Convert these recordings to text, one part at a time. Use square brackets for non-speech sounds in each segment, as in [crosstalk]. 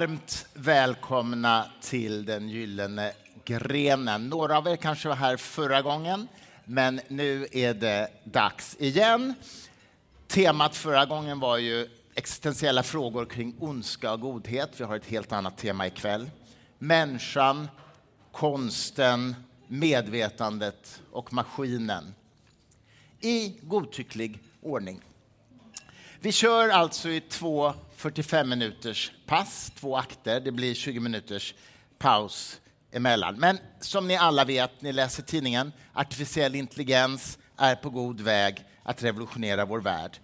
varmt välkomna till den gyllene grenen. Några av er kanske var här förra gången, men nu är det dags igen. Temat förra gången var ju existentiella frågor kring ondska och godhet. Vi har ett helt annat tema ikväll. Människan, konsten, medvetandet och maskinen. I godtycklig ordning. Vi kör alltså i två 45 minuters pass, två akter. Det blir 20 minuters paus emellan. Men som ni alla vet, ni läser tidningen, artificiell intelligens är på god väg att revolutionera vår värld.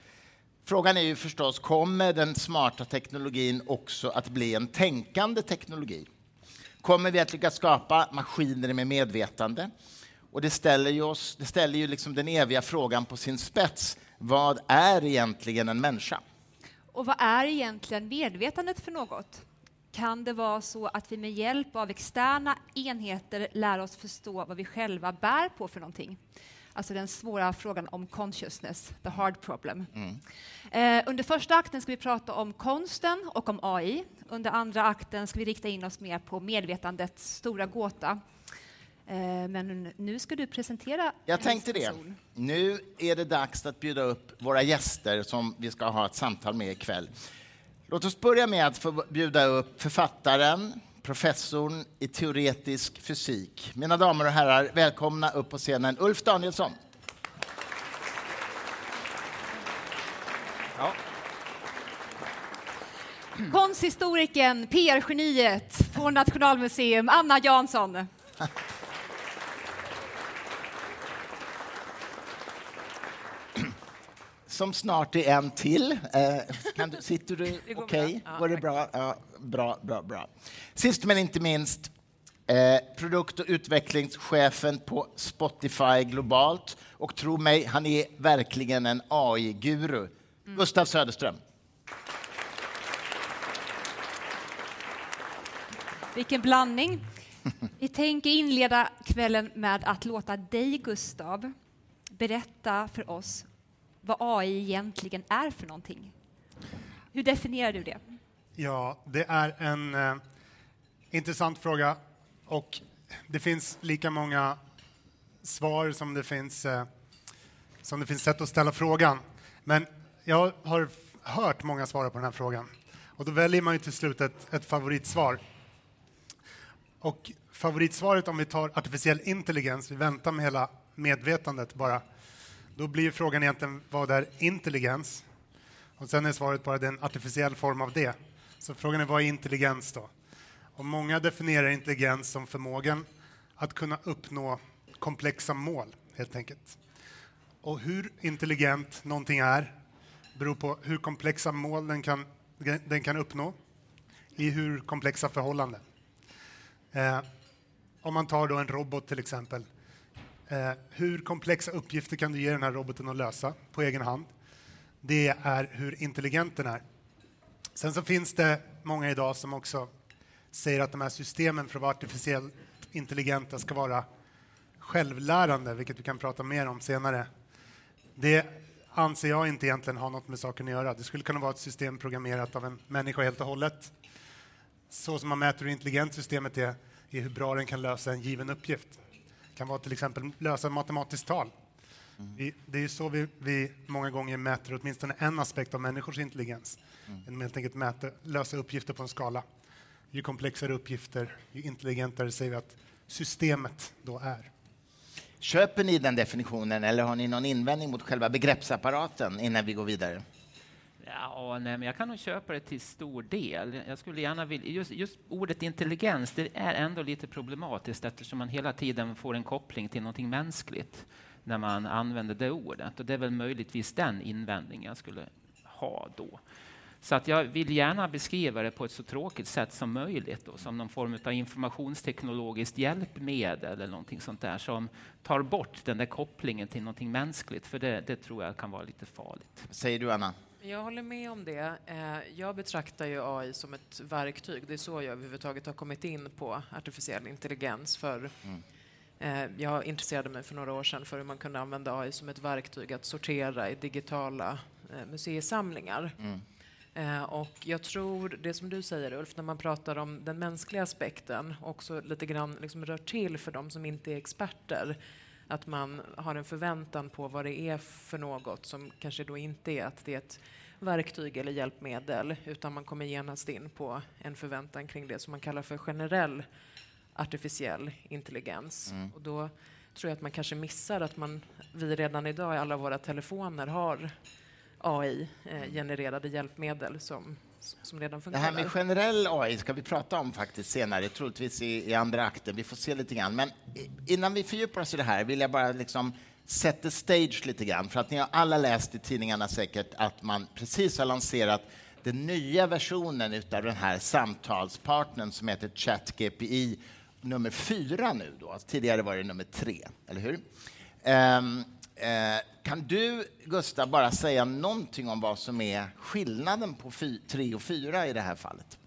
Frågan är ju förstås, kommer den smarta teknologin också att bli en tänkande teknologi? Kommer vi att lyckas skapa maskiner med medvetande? Och det ställer ju, oss, det ställer ju liksom den eviga frågan på sin spets. Vad är egentligen en människa? Och vad är egentligen medvetandet för något? Kan det vara så att vi med hjälp av externa enheter lär oss förstå vad vi själva bär på för någonting? Alltså den svåra frågan om consciousness, the hard problem. Mm. Eh, under första akten ska vi prata om konsten och om AI. Under andra akten ska vi rikta in oss mer på medvetandets stora gåta. Eh, men nu ska du presentera Jag tänkte det. Nu är det dags att bjuda upp våra gäster som vi ska ha ett samtal med ikväll. Låt oss börja med att få bjuda upp författaren, professorn i teoretisk fysik. Mina damer och herrar, välkomna upp på scenen Ulf Danielsson. Ja. Konsthistorikern, PR-geniet på Nationalmuseum, Anna Jansson. [laughs] som snart är en till. Eh, du, sitter du [laughs] okej? Okay? Ja, Var det bra? Ja, bra, bra, bra. Sist men inte minst, eh, produkt och utvecklingschefen på Spotify globalt. Och tro mig, han är verkligen en AI-guru. Mm. Gustav Söderström. Vilken blandning. Vi tänker inleda kvällen med att låta dig, Gustav, berätta för oss vad AI egentligen är för någonting. Hur definierar du det? Ja, det är en eh, intressant fråga och det finns lika många svar som det finns, eh, som det finns sätt att ställa frågan. Men jag har hört många svara på den här frågan och då väljer man ju till slut ett, ett favoritsvar. Och favoritsvaret om vi tar artificiell intelligens, vi väntar med hela medvetandet bara, då blir frågan egentligen vad är intelligens? Och sen är svaret bara det är en artificiell form av det. Så frågan är vad är intelligens då? Och många definierar intelligens som förmågan att kunna uppnå komplexa mål, helt enkelt. Och hur intelligent någonting är beror på hur komplexa mål den kan, den kan uppnå i hur komplexa förhållanden. Eh, om man tar då en robot till exempel Eh, hur komplexa uppgifter kan du ge den här roboten att lösa på egen hand? Det är hur intelligent den är. Sen så finns det många idag som också säger att de här systemen för att vara artificiellt intelligenta ska vara självlärande, vilket vi kan prata mer om senare. Det anser jag inte egentligen har något med saken att göra. Det skulle kunna vara ett system programmerat av en människa helt och hållet. Så som man mäter hur intelligent systemet är, är hur bra den kan lösa en given uppgift kan vara till exempel lösa matematiskt tal. Mm. Vi, det är så vi, vi, många gånger mäter åtminstone en aspekt av människors intelligens. Mm. Genom helt enkelt mäta, lösa uppgifter på en skala. Ju komplexare uppgifter, ju intelligentare säger vi att systemet då är. Köper ni den definitionen eller har ni någon invändning mot själva begreppsapparaten innan vi går vidare? Ja, nej, men jag kan nog köpa det till stor del. Jag skulle gärna vilja, just, just, ordet intelligens, det är ändå lite problematiskt eftersom man hela tiden får en koppling till någonting mänskligt när man använder det ordet. Och det är väl möjligtvis den invändningen jag skulle ha då. Så att jag vill gärna beskriva det på ett så tråkigt sätt som möjligt, då, som någon form av informationsteknologiskt hjälpmedel eller någonting sånt där som tar bort den där kopplingen till någonting mänskligt, för det, det tror jag kan vara lite farligt. Säger du, Anna? Jag håller med om det. Eh, jag betraktar ju AI som ett verktyg. Det är så jag överhuvudtaget har kommit in på artificiell intelligens. För mm. Eh, jag intresserade mig för några år sedan för hur man kunde använda AI som ett verktyg att sortera i digitala eh, museisamlingar. Mm. Och jag tror, det som du säger Ulf, när man pratar om den mänskliga aspekten, också lite grann liksom rör till för de som inte är experter, att man har en förväntan på vad det är för något som kanske då inte är att det är ett verktyg eller hjälpmedel, utan man kommer genast in på en förväntan kring det som man kallar för generell artificiell intelligens. Mm. Och då tror jag att man kanske missar att man, vi redan idag i alla våra telefoner har AI-genererade eh, hjälpmedel som, som redan fungerar. Det här med generell AI ska vi prata om faktiskt senare, troligtvis i, i andra akten. Vi får se lite grann. Men innan vi fördjupar oss i det här vill jag bara liksom set the stage lite grann. För att ni har alla läst i tidningarna säkert att man precis har lanserat den nya versionen av den här samtalspartnern som heter ChatGPI nummer fyra nu. Då. Tidigare var det nummer tre, eller hur? Um, kan du, Gustav, bara säga någonting om vad som är skillnaden på tre och fyra i det här fallet?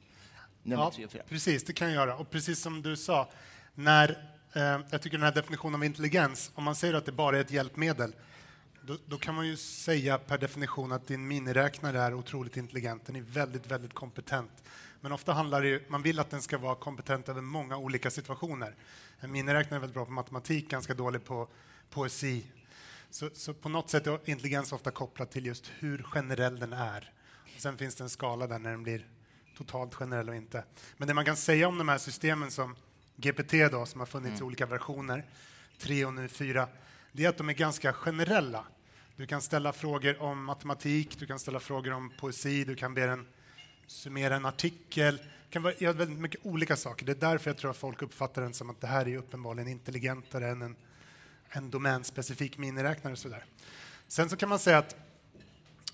Nummer ja, precis, det kan jag göra. Och precis som du sa, när Eh, jag tycker den här definitionen av intelligens, om man säger att det bara är ett hjälpmedel, då, då, kan man ju säga per definition att din miniräknare är otroligt intelligent. Den är väldigt, väldigt kompetent. Men ofta handlar det ju, man vill att den ska vara kompetent över många olika situationer. En miniräknare är väldigt bra på matematik, ganska dålig på poesi. Så, så på något sätt är intelligens ofta kopplat till just hur generell den är. Och sen finns det en skala där när den blir totalt generell och inte. Men det man kan säga om de här systemen som GPT då, som har funnits mm. i olika versioner, tre och nu fyra, det är att de är ganska generella. Du kan ställa frågor om matematik, du kan ställa frågor om poesi, du kan be den summera en artikel. Det kan göra väldigt mycket olika saker. Det är därför jag tror att folk uppfattar den som att det här är uppenbarligen intelligentare än en, en domänspecifik miniräknare. Och så där. Sen så kan man säga att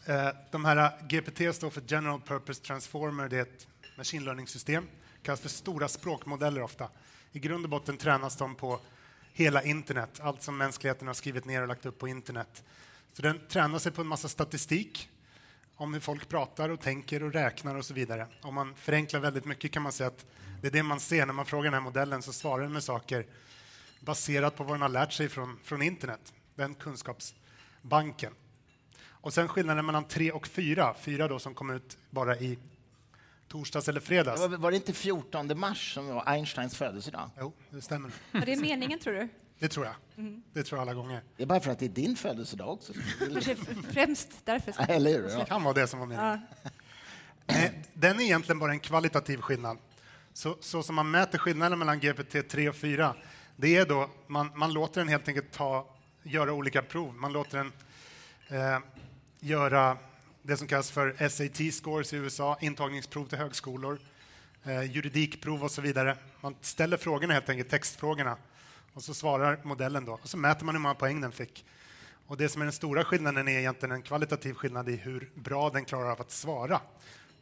eh, de här GPT står för General Purpose Transformer. Det är ett machine learning-system. kallas för stora språkmodeller ofta. I grund och botten tränas de på hela internet, allt som mänskligheten har skrivit ner och lagt upp på internet. Så den tränar sig på en massa statistik om hur folk pratar och tänker och räknar och så vidare. Om man förenklar väldigt mycket kan man säga att det är det man ser när man frågar den här modellen så svarar den med saker baserat på vad den har lärt sig från, från internet, den kunskapsbanken. Och sen skillnaden mellan 3 och 4, 4 då som kom ut bara i torsdags eller fredags. Var, var det inte 14 mars som var Einsteins födelsedag? Jo, det stämmer. Var det meningen, tror du? Det tror jag. Mm. Det tror jag alla gånger. Det är bara för att det är din födelsedag också. Kanske främst därför. Eller hur? Ja. Det kan vara det som var meningen. Ja. Den är egentligen bara en kvalitativ skillnad. Så, så som man mäter skillnaden mellan GPT 3 och 4, det är då man, man låter den helt enkelt ta, göra olika prov. Man låter den eh, göra det som kallas för SAT-scores i USA, intagningsprov till högskolor, eh, juridikprov och så vidare. Man ställer frågorna helt enkelt, textfrågorna, och så svarar modellen då. Och så mäter man hur många poäng den fick. Och det som är den stora skillnaden är egentligen en kvalitativ skillnad i hur bra den klarar av att svara.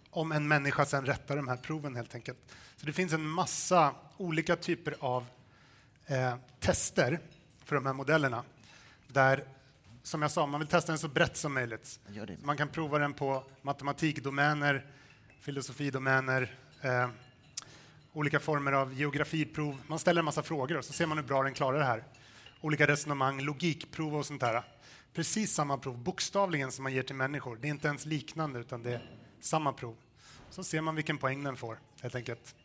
Om en människa sen rättar de här proven helt enkelt. Så det finns en massa olika typer av eh, tester för de här modellerna. Där, som jag sa, man vill testa den så brett som möjligt. Man kan prova den på matematikdomäner, filosofidomäner, eh, olika former av geografiprov. Man ställer en massa frågor och så ser man hur bra den klarar det här. Olika resonemang, logikprov och sånt där. Precis samma prov, bokstavligen, som man ger till människor. Det är inte ens liknande, utan det är samma prov. Så ser man vilken poäng den får, helt enkelt.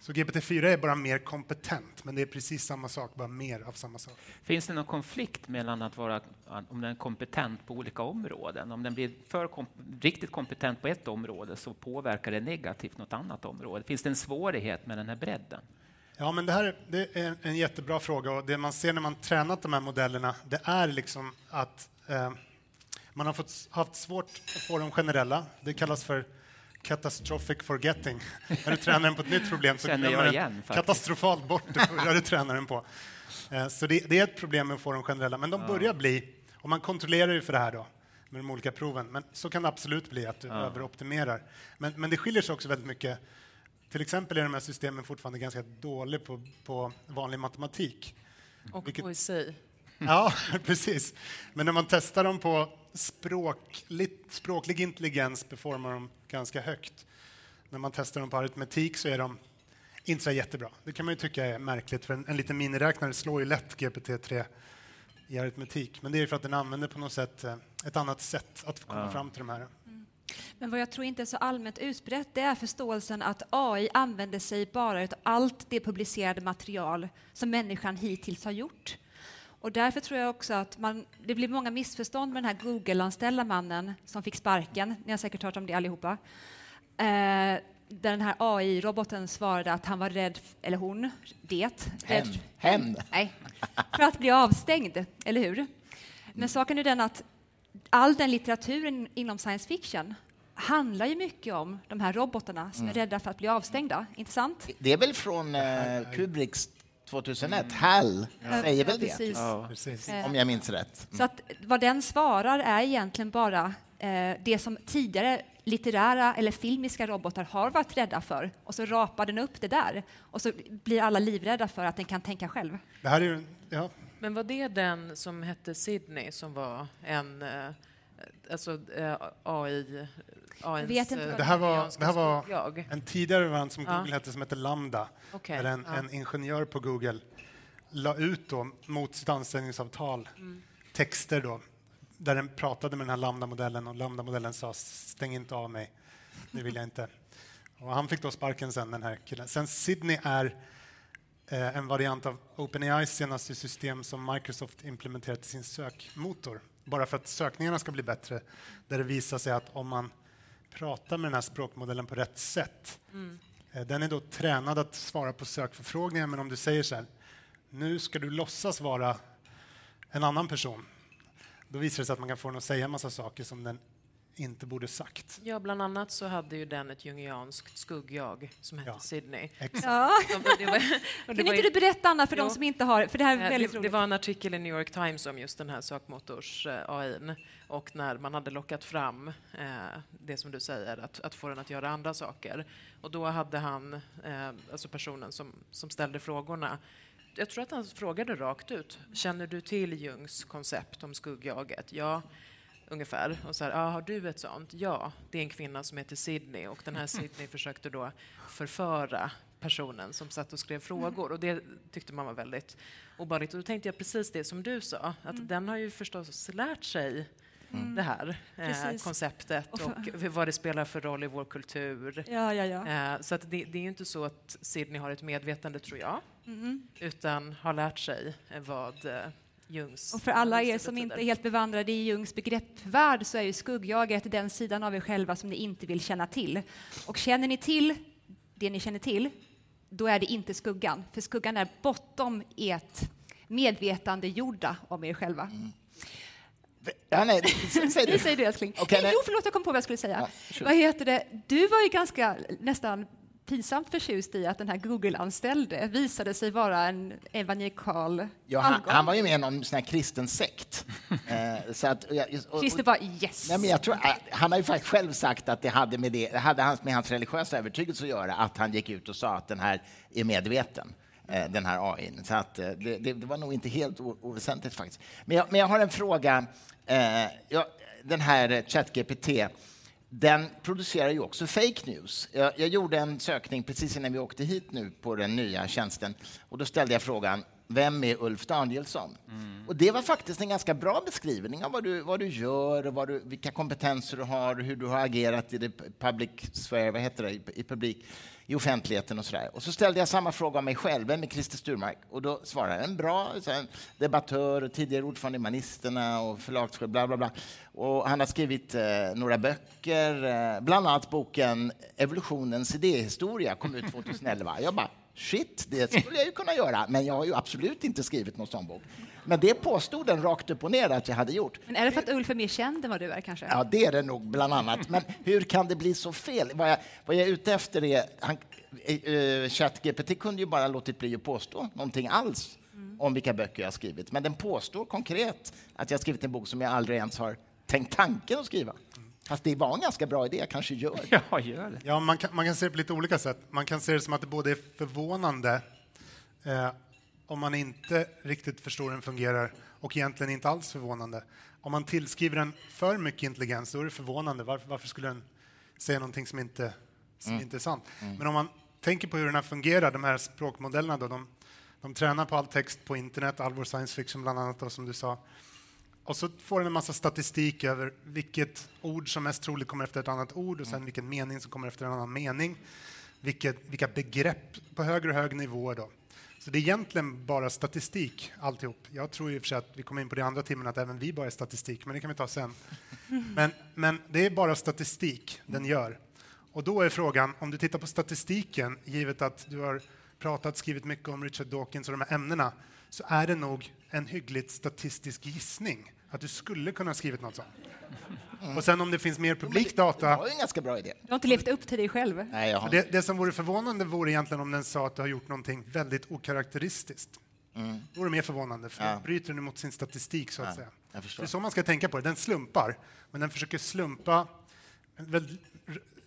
Så GPT-4 är bara mer kompetent, men det är precis samma sak, bara mer av samma sak. Finns det någon konflikt mellan att vara om den är kompetent på olika områden? Om den blir för kom riktigt kompetent på ett område så påverkar det negativt något annat område. Finns det en svårighet med den här bredden? Ja, men det här det är en jättebra fråga och det man ser när man tränat de här modellerna, det är liksom att eh, man har fått, haft svårt att få dem generella. Det kallas för catastrophic forgetting. När du tränar den på ett nytt problem så glömmer den igen, katastrofalt bort det förra du tränar den på. Eh, så det, det, är ett problem med att få dem generella, men de ja. börjar bli, och man kontrollerar ju för det här då, med de olika proven, men så kan det absolut bli att du ja. överoptimerar. Men, men det skiljer sig också väldigt mycket. Till exempel är de här systemen fortfarande ganska dåliga på, på vanlig matematik. Och vilket, poesi. Ja, [laughs] precis. Men när man testar dem på språklig, språklig intelligens performar de ganska högt. När man testar dem på aritmetik så är de inte så jättebra. Det kan man ju tycka är märkligt, för en, en liten miniräknare slår ju lätt GPT-3 i aritmetik. Men det är för att den använder på något sätt eh, ett annat sätt att komma ja. fram till de här. Mm. Men vad jag tror inte är så allmänt utbrett det är förståelsen att AI använder sig bara av allt det publicerade material som människan hittills har gjort. Och därför tror jag också att man, det blir många missförstånd med den här Google-anställda mannen som fick sparken. Ni har säkert hört om det allihopa. Eh, där den här AI-roboten svarade att han var rädd, eller hon, det, rädd, Hen. Nej, för att bli avstängd, eller hur? Men saken är den att all den litteraturen inom science fiction handlar ju mycket om de här robotarna som är rädda för att bli avstängda, inte sant? Det är väl från eh, Kubricks 2001, HAL säger väl det, precis. Precis. Eh, om jag minns rätt. Så att vad den svarar är egentligen bara eh, det som tidigare litterära eller filmiska robotar har varit rädda för och så rapar den upp det där och så blir alla livrädda för att den kan tänka själv. Det här är ju, ja, Men var det den som hette Sydney som var en eh, alltså, eh, AI... Jag vet inte det här var, det här var en tidigare variant som Ja. Google hette som hette Lambda. Okej, Där en, ja. en ingenjör på Google la ut då, mot sitt anställningsavtal texter då, där den pratade med den här Lambda-modellen och Lambda-modellen sa stäng inte av mig, det vill jag inte. Och han fick då sparken sen, den här killen. Sen Sydney är eh, en variant av OpenAIs senaste system som Microsoft implementerat i sin sökmotor. Bara för att sökningarna ska bli bättre, där det visar sig att om man pratar med den här språkmodellen på rätt sätt. Eh, Den är då tränad att svara på sökförfrågningar, men om du säger så här, nu ska du låtsas vara en annan person, då visar det sig att man kan få den att säga en massa saker som den inte borde sagt. Ja, bland annat så hade ju den ett jungianskt skuggjag som hette Ja. Sydney. Exakt. Ja. Det var, [laughs] det Kan var inte ju- du berätta, Anna, för Jo. de som inte har... För det här är Eh, väldigt det, det var en artikel i New York Times om just den här sökmotors eh, AI och när man hade lockat fram eh, det som du säger, att, att få den att göra andra saker. Och då hade han, eh, alltså personen som, som ställde frågorna, jag tror att han frågade rakt ut, känner du till Jungs koncept om skuggjaget? Ja, ungefär. Och så här, ah, har du ett sånt? Ja, det är en kvinna som heter Sydney och den här [laughs] Sydney försökte då förföra personen som satt och skrev frågor och det tyckte man var väldigt obehagligt. Och då tänkte jag precis det som du sa, att den har ju förstås lärt sig det här eh, konceptet Och och, [laughs] vad det spelar för roll i vår kultur. Ja, ja, ja. Eh, så att det, det är ju inte så att Sydney har ett medvetande, tror jag, Mm. utan har lärt sig vad eh, Jungs Och för alla er som inte är helt bevandrade i Jungs begreppvärld så är ju skuggjaget den sidan av er själva som ni inte vill känna till. Och känner ni till det ni känner till, då är det inte skuggan. För skuggan är bortom ert medvetandegjorda om er själva. Ja, nej, säg [laughs] Det det. säger du älskling. Nej, nej. jo, förlåt, jag kom på vad jag skulle säga. Ja, sure. vad heter det? Du var ju ganska nästan pinsamt förtjust i att den här Google-anställde visade sig vara en evangelikal Ja, han, han var ju med i någon sån här kristen sekt. [laughs] Eh, så att, och, och, Christer bara yes. Nej, men jag tror, eh, han har ju faktiskt själv sagt att det hade med, det, hade hans, med hans religiösa övertygelse att göra, att han gick ut och sa att den här är medveten, eh, den här AI. Så att, eh, det, det, det var nog inte helt oväsentligt faktiskt. Men jag, men jag har en fråga. Eh, jag, den här ChatGPT, den producerar ju också fake news. Jag, jag gjorde en sökning precis innan vi åkte hit nu på den nya tjänsten och då ställde jag frågan vem är Ulf Danielsson? Och det var faktiskt en ganska bra beskrivning av vad du, vad du gör och vad du, vilka kompetenser du har hur du har agerat i det public sphere, vad heter det, i, i publik, i offentligheten och sådär. Och så ställde jag samma fråga om mig själv, vem är Christer Sturmark? Och då svarade en bra en debattör, tidigare ordförande i Humanisterna och förlagschef, bla bla bla. Och han har skrivit eh, några böcker, eh, bland annat boken Evolutionens idéhistoria, kom ut 2011. Jag bara, shit, det skulle jag ju kunna göra, men jag har ju absolut inte skrivit någon sån bok. Men det påstod den rakt upp och ner att jag hade gjort. Men är det för att Ulf är mer känd än vad du är kanske? Ja, det är det nog bland annat. Men hur kan det bli så fel? Vad jag, vad jag är ute efter är... Han, uh, ChatGPT kunde ju bara låtit bli att påstå någonting alls om vilka böcker jag har skrivit. Men den påstår konkret att jag har skrivit en bok som jag aldrig ens har tänkt tanken att skriva. Fast det var en ganska bra idé, jag kanske gör det. [laughs] Ja, gör det. Ja, man, kan, man kan se det på lite olika sätt. Man kan se det som att det både är förvånande eh, om man inte riktigt förstår hur den fungerar och egentligen inte alls förvånande. Om man tillskriver den för mycket intelligens, då är det förvånande. Varför, varför skulle den säga någonting som inte, som inte är sant? Men om man tänker på hur den här fungerar, de här språkmodellerna, då, de, de tränar på all text på internet, all vår science fiction bland annat, då, som du sa. och så får den en massa statistik över vilket ord som mest troligt kommer efter ett annat ord och sen vilken mening som kommer efter en annan mening. Vilket, vilka begrepp på högre och högre nivåer. Då. Så det är egentligen bara statistik alltihop. Jag tror i och för sig att vi kommer in på det andra timmen att även vi bara är statistik, men det kan vi ta sen. Men, men det är bara statistik den gör. Och då är frågan, om du tittar på statistiken, givet att du har pratat, skrivit mycket om Richard Dawkins och de här ämnena, så är det nog en hyggligt statistisk gissning att du skulle kunna ha skrivit något sånt. Och sen om det finns mer publikdata... Det var en ganska bra idé. Du har inte levt upp till dig själv. Nej, jag har... det, det som vore förvånande vore egentligen om den sa att du har gjort någonting väldigt okaraktäristiskt. Mm. Då vore det mer förvånande, för ja. då bryter den mot sin statistik. så att ja, säga. Det är så man ska tänka på det. Den slumpar, men den försöker slumpa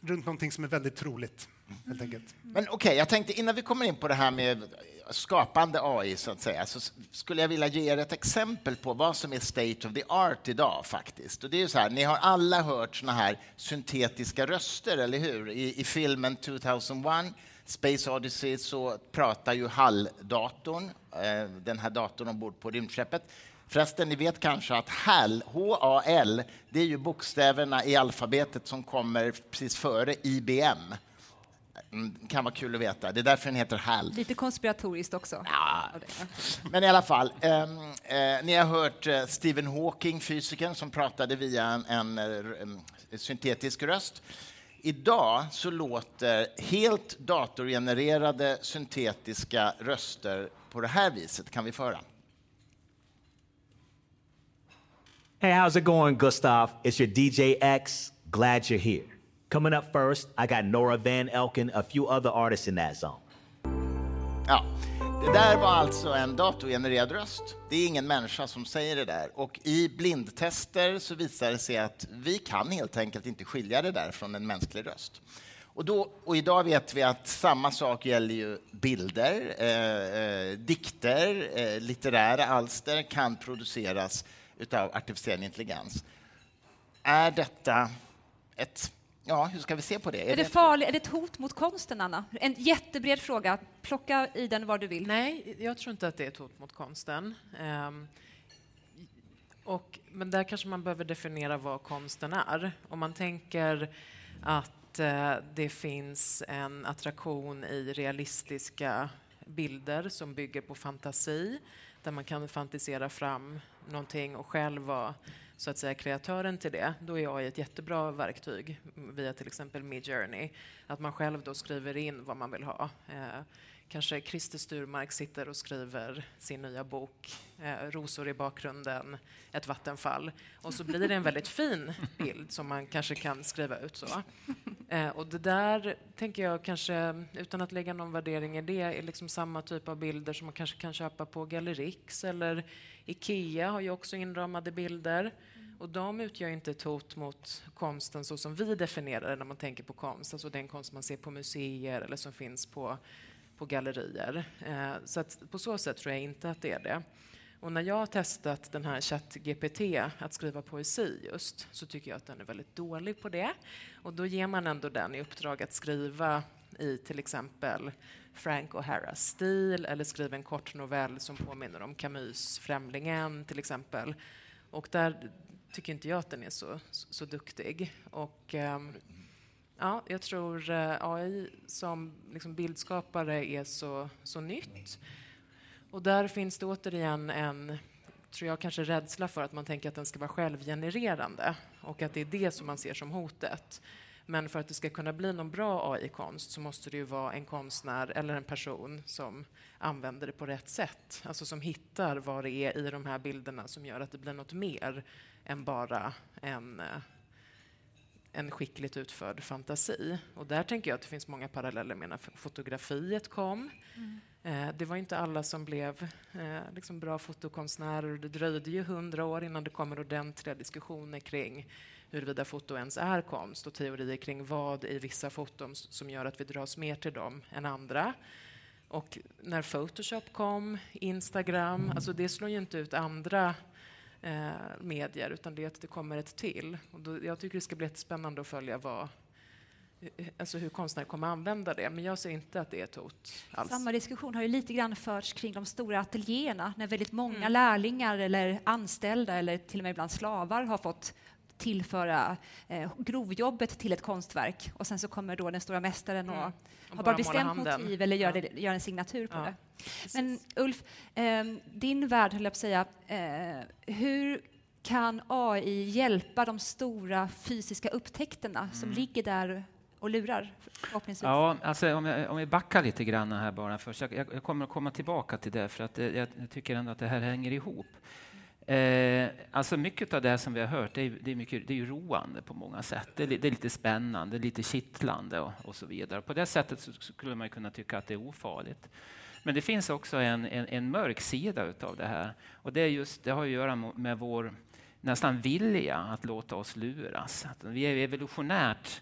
runt någonting som är väldigt troligt. Helt enkelt. Mm. Men okej, okay, jag tänkte innan vi kommer in på det här med skapande AI, så att säga, så skulle jag vilja ge er ett exempel på vad som är state of the art idag faktiskt. Och det är så här, ni har alla hört såna här syntetiska röster, eller hur? I, i filmen 2001 Space Odyssey så pratar ju HAL-datorn, eh, den här datorn ombord på rymdskeppet. Förresten, ni vet kanske att HAL, H-A-L, det är ju bokstäverna i alfabetet som kommer precis före IBM. Mm, kan vara kul att veta. Det är därför den heter HAL. Lite konspiratoriskt också. Ja. Men i alla fall, eh, eh, ni har hört eh, Stephen Hawking, fysikern, som pratade via en, en, en eh, syntetisk röst. Idag så låter helt datorgenererade syntetiska röster på det här viset. Kan vi föra? Hey, how's it going, Gustav? It's your DJ X. Glad you're here. Coming up first, I got Nora Van Elken, a few other artists in that zone. Ja, det där var alltså en datorgenererad röst. Det är ingen människa som säger det där. Och i blindtester så visar det sig att vi kan helt enkelt inte skilja det där från en mänsklig röst. Och, då, och idag vet vi att samma sak gäller ju bilder, eh, eh, dikter, eh, litterära alster kan produceras av artificiell intelligens. Är detta ett Ja, hur ska vi se på det? Är, är det, det farligt? Är det ett hot mot konsten, Anna? En jättebred fråga. Plocka i den var du vill. Nej, jag tror inte att det är ett hot mot konsten. Um, och, men där kanske man behöver definiera vad konsten är. Om man tänker att uh, det finns en attraktion i realistiska bilder som bygger på fantasi, där man kan fantisera fram någonting och själv vara så att säga kreatören till det, då är AI ett jättebra verktyg via till exempel Midjourney. Att man själv då skriver in vad man vill ha. Eh, kanske Christer Sturmark sitter och skriver sin nya bok, eh, Rosor i bakgrunden, ett vattenfall. Och så blir det en väldigt fin bild som man kanske kan skriva ut så. Eh, och det där tänker jag kanske, utan att lägga någon värdering i det, är liksom samma typ av bilder som man kanske kan köpa på Gallerix eller Ikea har ju också inramade bilder. Och de utgör inte ett hot mot konsten så som vi definierar det när man tänker på konst, alltså den konst man ser på museer eller som finns på, på gallerier. Eh, så på så sätt tror jag inte att det är det. Och när jag har testat den här ChatGPT att skriva poesi just, så tycker jag att den är väldigt dålig på det. Och då ger man ändå den i uppdrag att skriva i till exempel Frank O'Haras stil eller skriva en kort novell som påminner om Camus Främlingen till exempel. Och där tycker inte jag att den är så, så, så duktig. Och, um, ja, jag tror eh, AI som liksom bildskapare är så, så nytt. Och där finns det återigen en tror jag, kanske rädsla för att man tänker att den ska vara självgenererande och att det är det som man ser som hotet. Men för att det ska kunna bli någon bra AI-konst så måste det ju vara en konstnär eller en person som använder det på rätt sätt. Alltså som hittar vad det är i de här bilderna som gör att det blir något mer än bara en, eh, en skickligt utförd fantasi. Och där tänker jag att det finns många paralleller med när fotografiet kom. Mm. Eh, det var inte alla som blev eh, liksom bra fotokonstnärer. Det dröjde ju hundra år innan det kommer ordentliga diskussioner kring huruvida foto ens är konst och teorier kring vad i vissa foton som gör att vi dras mer till dem än andra. Och när Photoshop kom, Instagram, alltså det slår ju inte ut andra eh, medier utan det är att det kommer ett till. Och då, jag tycker det ska bli spännande att följa vad, alltså hur konstnärer kommer använda det. Men jag ser inte att det är ett hot alls. Samma diskussion har ju lite grann förts kring de stora ateljéerna när väldigt många Mm. lärlingar eller anställda eller till och med ibland slavar har fått tillföra eh, grovjobbet till ett konstverk och sen så kommer då den stora mästaren och Mm. har Och bara bara måla bestämt motiv eller gör, Ja. det, gör en signatur på Ja, det. Men Ulf, eh, din värld höll jag på att säga, eh, hur kan AI hjälpa de stora fysiska upptäckterna som ligger där och lurar förhoppningsvis? Ja, alltså om, jag, om vi backar lite grann här bara först. Jag, jag kommer att komma tillbaka till det för att eh, jag, jag tycker ändå att det här hänger ihop. Eh, alltså mycket av det som vi har hört det är, det är, mycket, det är roande på många sätt. Det är, det är lite spännande, lite kittlande och, och så vidare. På det sättet skulle man kunna tycka att det är ofarligt. Men det finns också en, en, en mörk sida utav det här. Och det, är just, det har att göra med vår nästan vilja att låta oss luras. Att vi är evolutionärt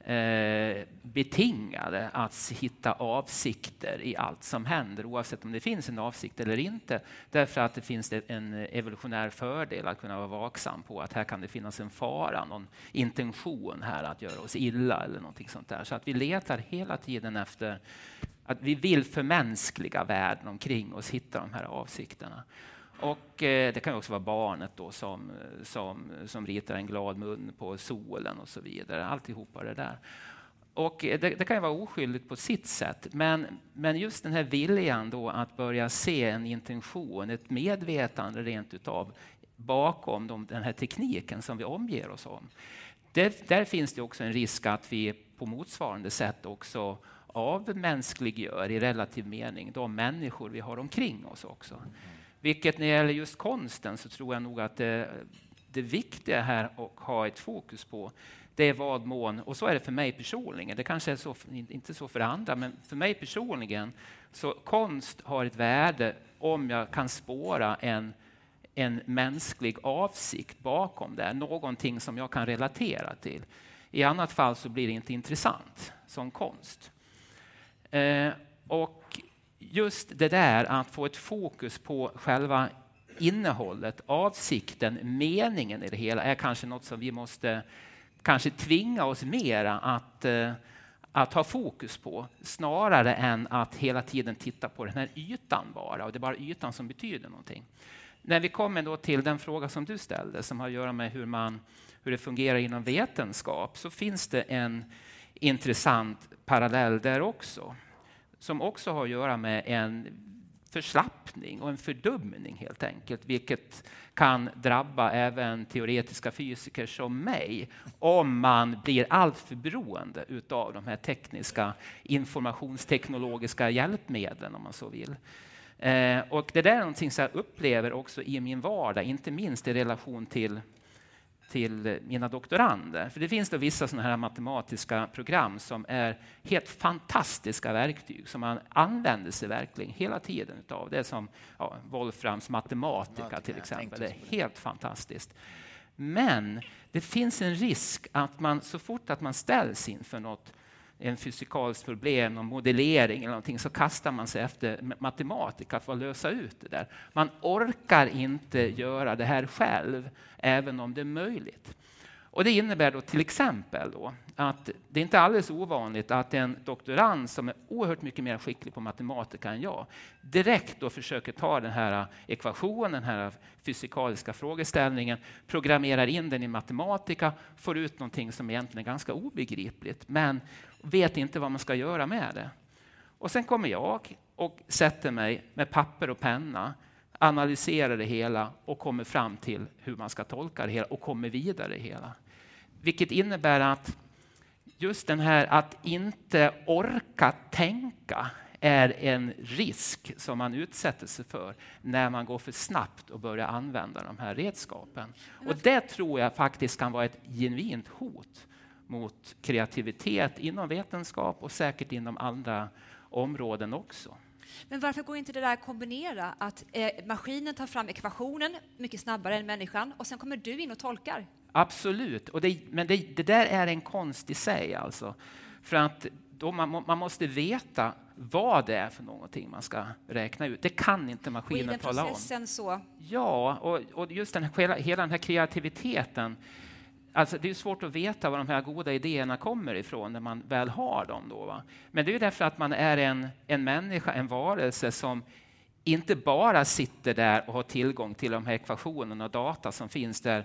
eh, betingade att hitta avsikter i allt som händer oavsett om det finns en avsikt eller inte. Därför att det finns en evolutionär fördel att kunna vara vaksam på att här kan det finnas en fara, någon intention här att göra oss illa eller någonting sånt där. Så att vi letar hela tiden efter att vi vill förmänskliga världen omkring oss, hitta de här avsikterna. Och eh, det kan också vara barnet då som, som, som ritar en glad mun på solen och så vidare. Alltihopa det där. Och eh, det, det kan ju vara oskyldigt på sitt sätt, men, men just den här viljan då att börja se en intention, ett medvetande rent utav bakom de, den här tekniken som vi omger oss om. Det, där finns det också en risk att vi på motsvarande sätt också avmänskliggör i relativ mening de människor vi har omkring oss också. Vilket när det gäller just konsten så tror jag nog att det, det viktiga här att ha ett fokus på det är vad mån, och så är det för mig personligen, det kanske är så, inte så för andra, men för mig personligen, så konst har ett värde om jag kan spåra en, en mänsklig avsikt bakom det, någonting som jag kan relatera till. I annat fall så blir det inte intressant som konst. Eh, och just det där att få ett fokus på själva innehållet, avsikten, meningen i det hela är kanske något som vi måste kanske tvinga oss mera att, eh, att ha fokus på snarare än att hela tiden titta på den här ytan bara och det är bara ytan som betyder någonting. När vi kommer då till den fråga som du ställde som har att göra med hur, man, hur det fungerar inom vetenskap så finns det en intressant parallell där också som också har att göra med en förslappning och en fördumning helt enkelt, vilket kan drabba även teoretiska fysiker som mig om man blir alltför beroende utav de här tekniska informationsteknologiska hjälpmedlen om man så vill. Eh, och det där är någonting som jag upplever också i min vardag, inte minst i relation till till mina doktorander. För det finns då vissa sådana här matematiska program som är helt fantastiska verktyg som man använder sig verkligen hela tiden utav. Det är som ja, Wolframs matematika till exempel. Det är helt fantastiskt. Men det finns en risk att man så fort att man ställs inför något en fysikalisk problem, någon modellering eller någonting, så kastar man sig efter matematik för att lösa ut det där. Man orkar inte göra det här själv, även om det är möjligt. Och det innebär då till exempel då att det är inte alldeles ovanligt att en doktorand som är oerhört mycket mer skicklig på matematika än jag direkt då försöker ta den här ekvationen, den här fysikaliska frågeställningen, programmerar in den i matematika, får ut någonting som egentligen är ganska obegripligt, men vet inte vad man ska göra med det. Och sen kommer jag och sätter mig med papper och penna, analyserar det hela och kommer fram till hur man ska tolka det hela och kommer vidare i hela. Vilket innebär att just den här att inte orka tänka är en risk som man utsätter sig för när man går för snabbt och börjar använda de här redskapen. Och det tror jag faktiskt kan vara ett genuint hot mot kreativitet inom vetenskap och säkert inom andra områden också. Men varför går inte det där att kombinera? Att eh, maskinen tar fram ekvationen mycket snabbare än människan och sen kommer du in och tolkar. Absolut, och det, men det, det där är en konst i sig. Alltså. För att man, man måste veta vad det är för någonting man ska räkna ut. Det kan inte Och i maskinen den tala om. processen så... Ja, och, och just den här, hela den här kreativiteten. Alltså, det är svårt att veta var de här goda idéerna kommer ifrån när man väl har dem. Då, va? Men det är därför att man är en, en människa, en varelse som inte bara sitter där och har tillgång till de här ekvationerna och data som finns där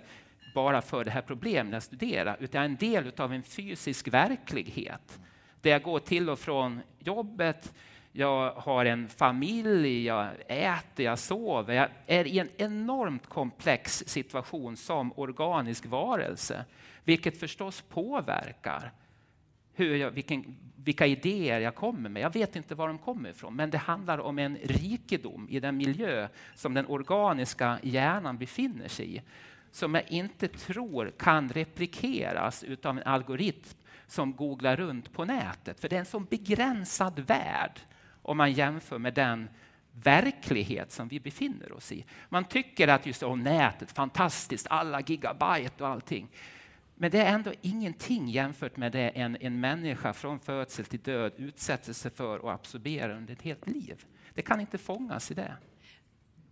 bara för det här problemet att studera, utan är en del av en fysisk verklighet. Där jag går till och från jobbet, jag har en familj, jag äter, jag sover. Jag är i en enormt komplex situation som organisk varelse, vilket förstås påverkar hur jag, vilken, vilka idéer jag kommer med. Jag vet inte var de kommer ifrån, men det handlar om en rikedom i den miljö som den organiska hjärnan befinner sig i, som jag inte tror kan replikeras av en algoritm som googlar runt på nätet. För det är en så begränsad värld om man jämför med den verklighet som vi befinner oss i. Man tycker att just oh, nätet, fantastiskt, alla gigabyte och allting. Men det är ändå ingenting jämfört med det en, en människa från födsel till död utsätter sig för och absorberar under ett helt liv. Det kan inte fångas i det.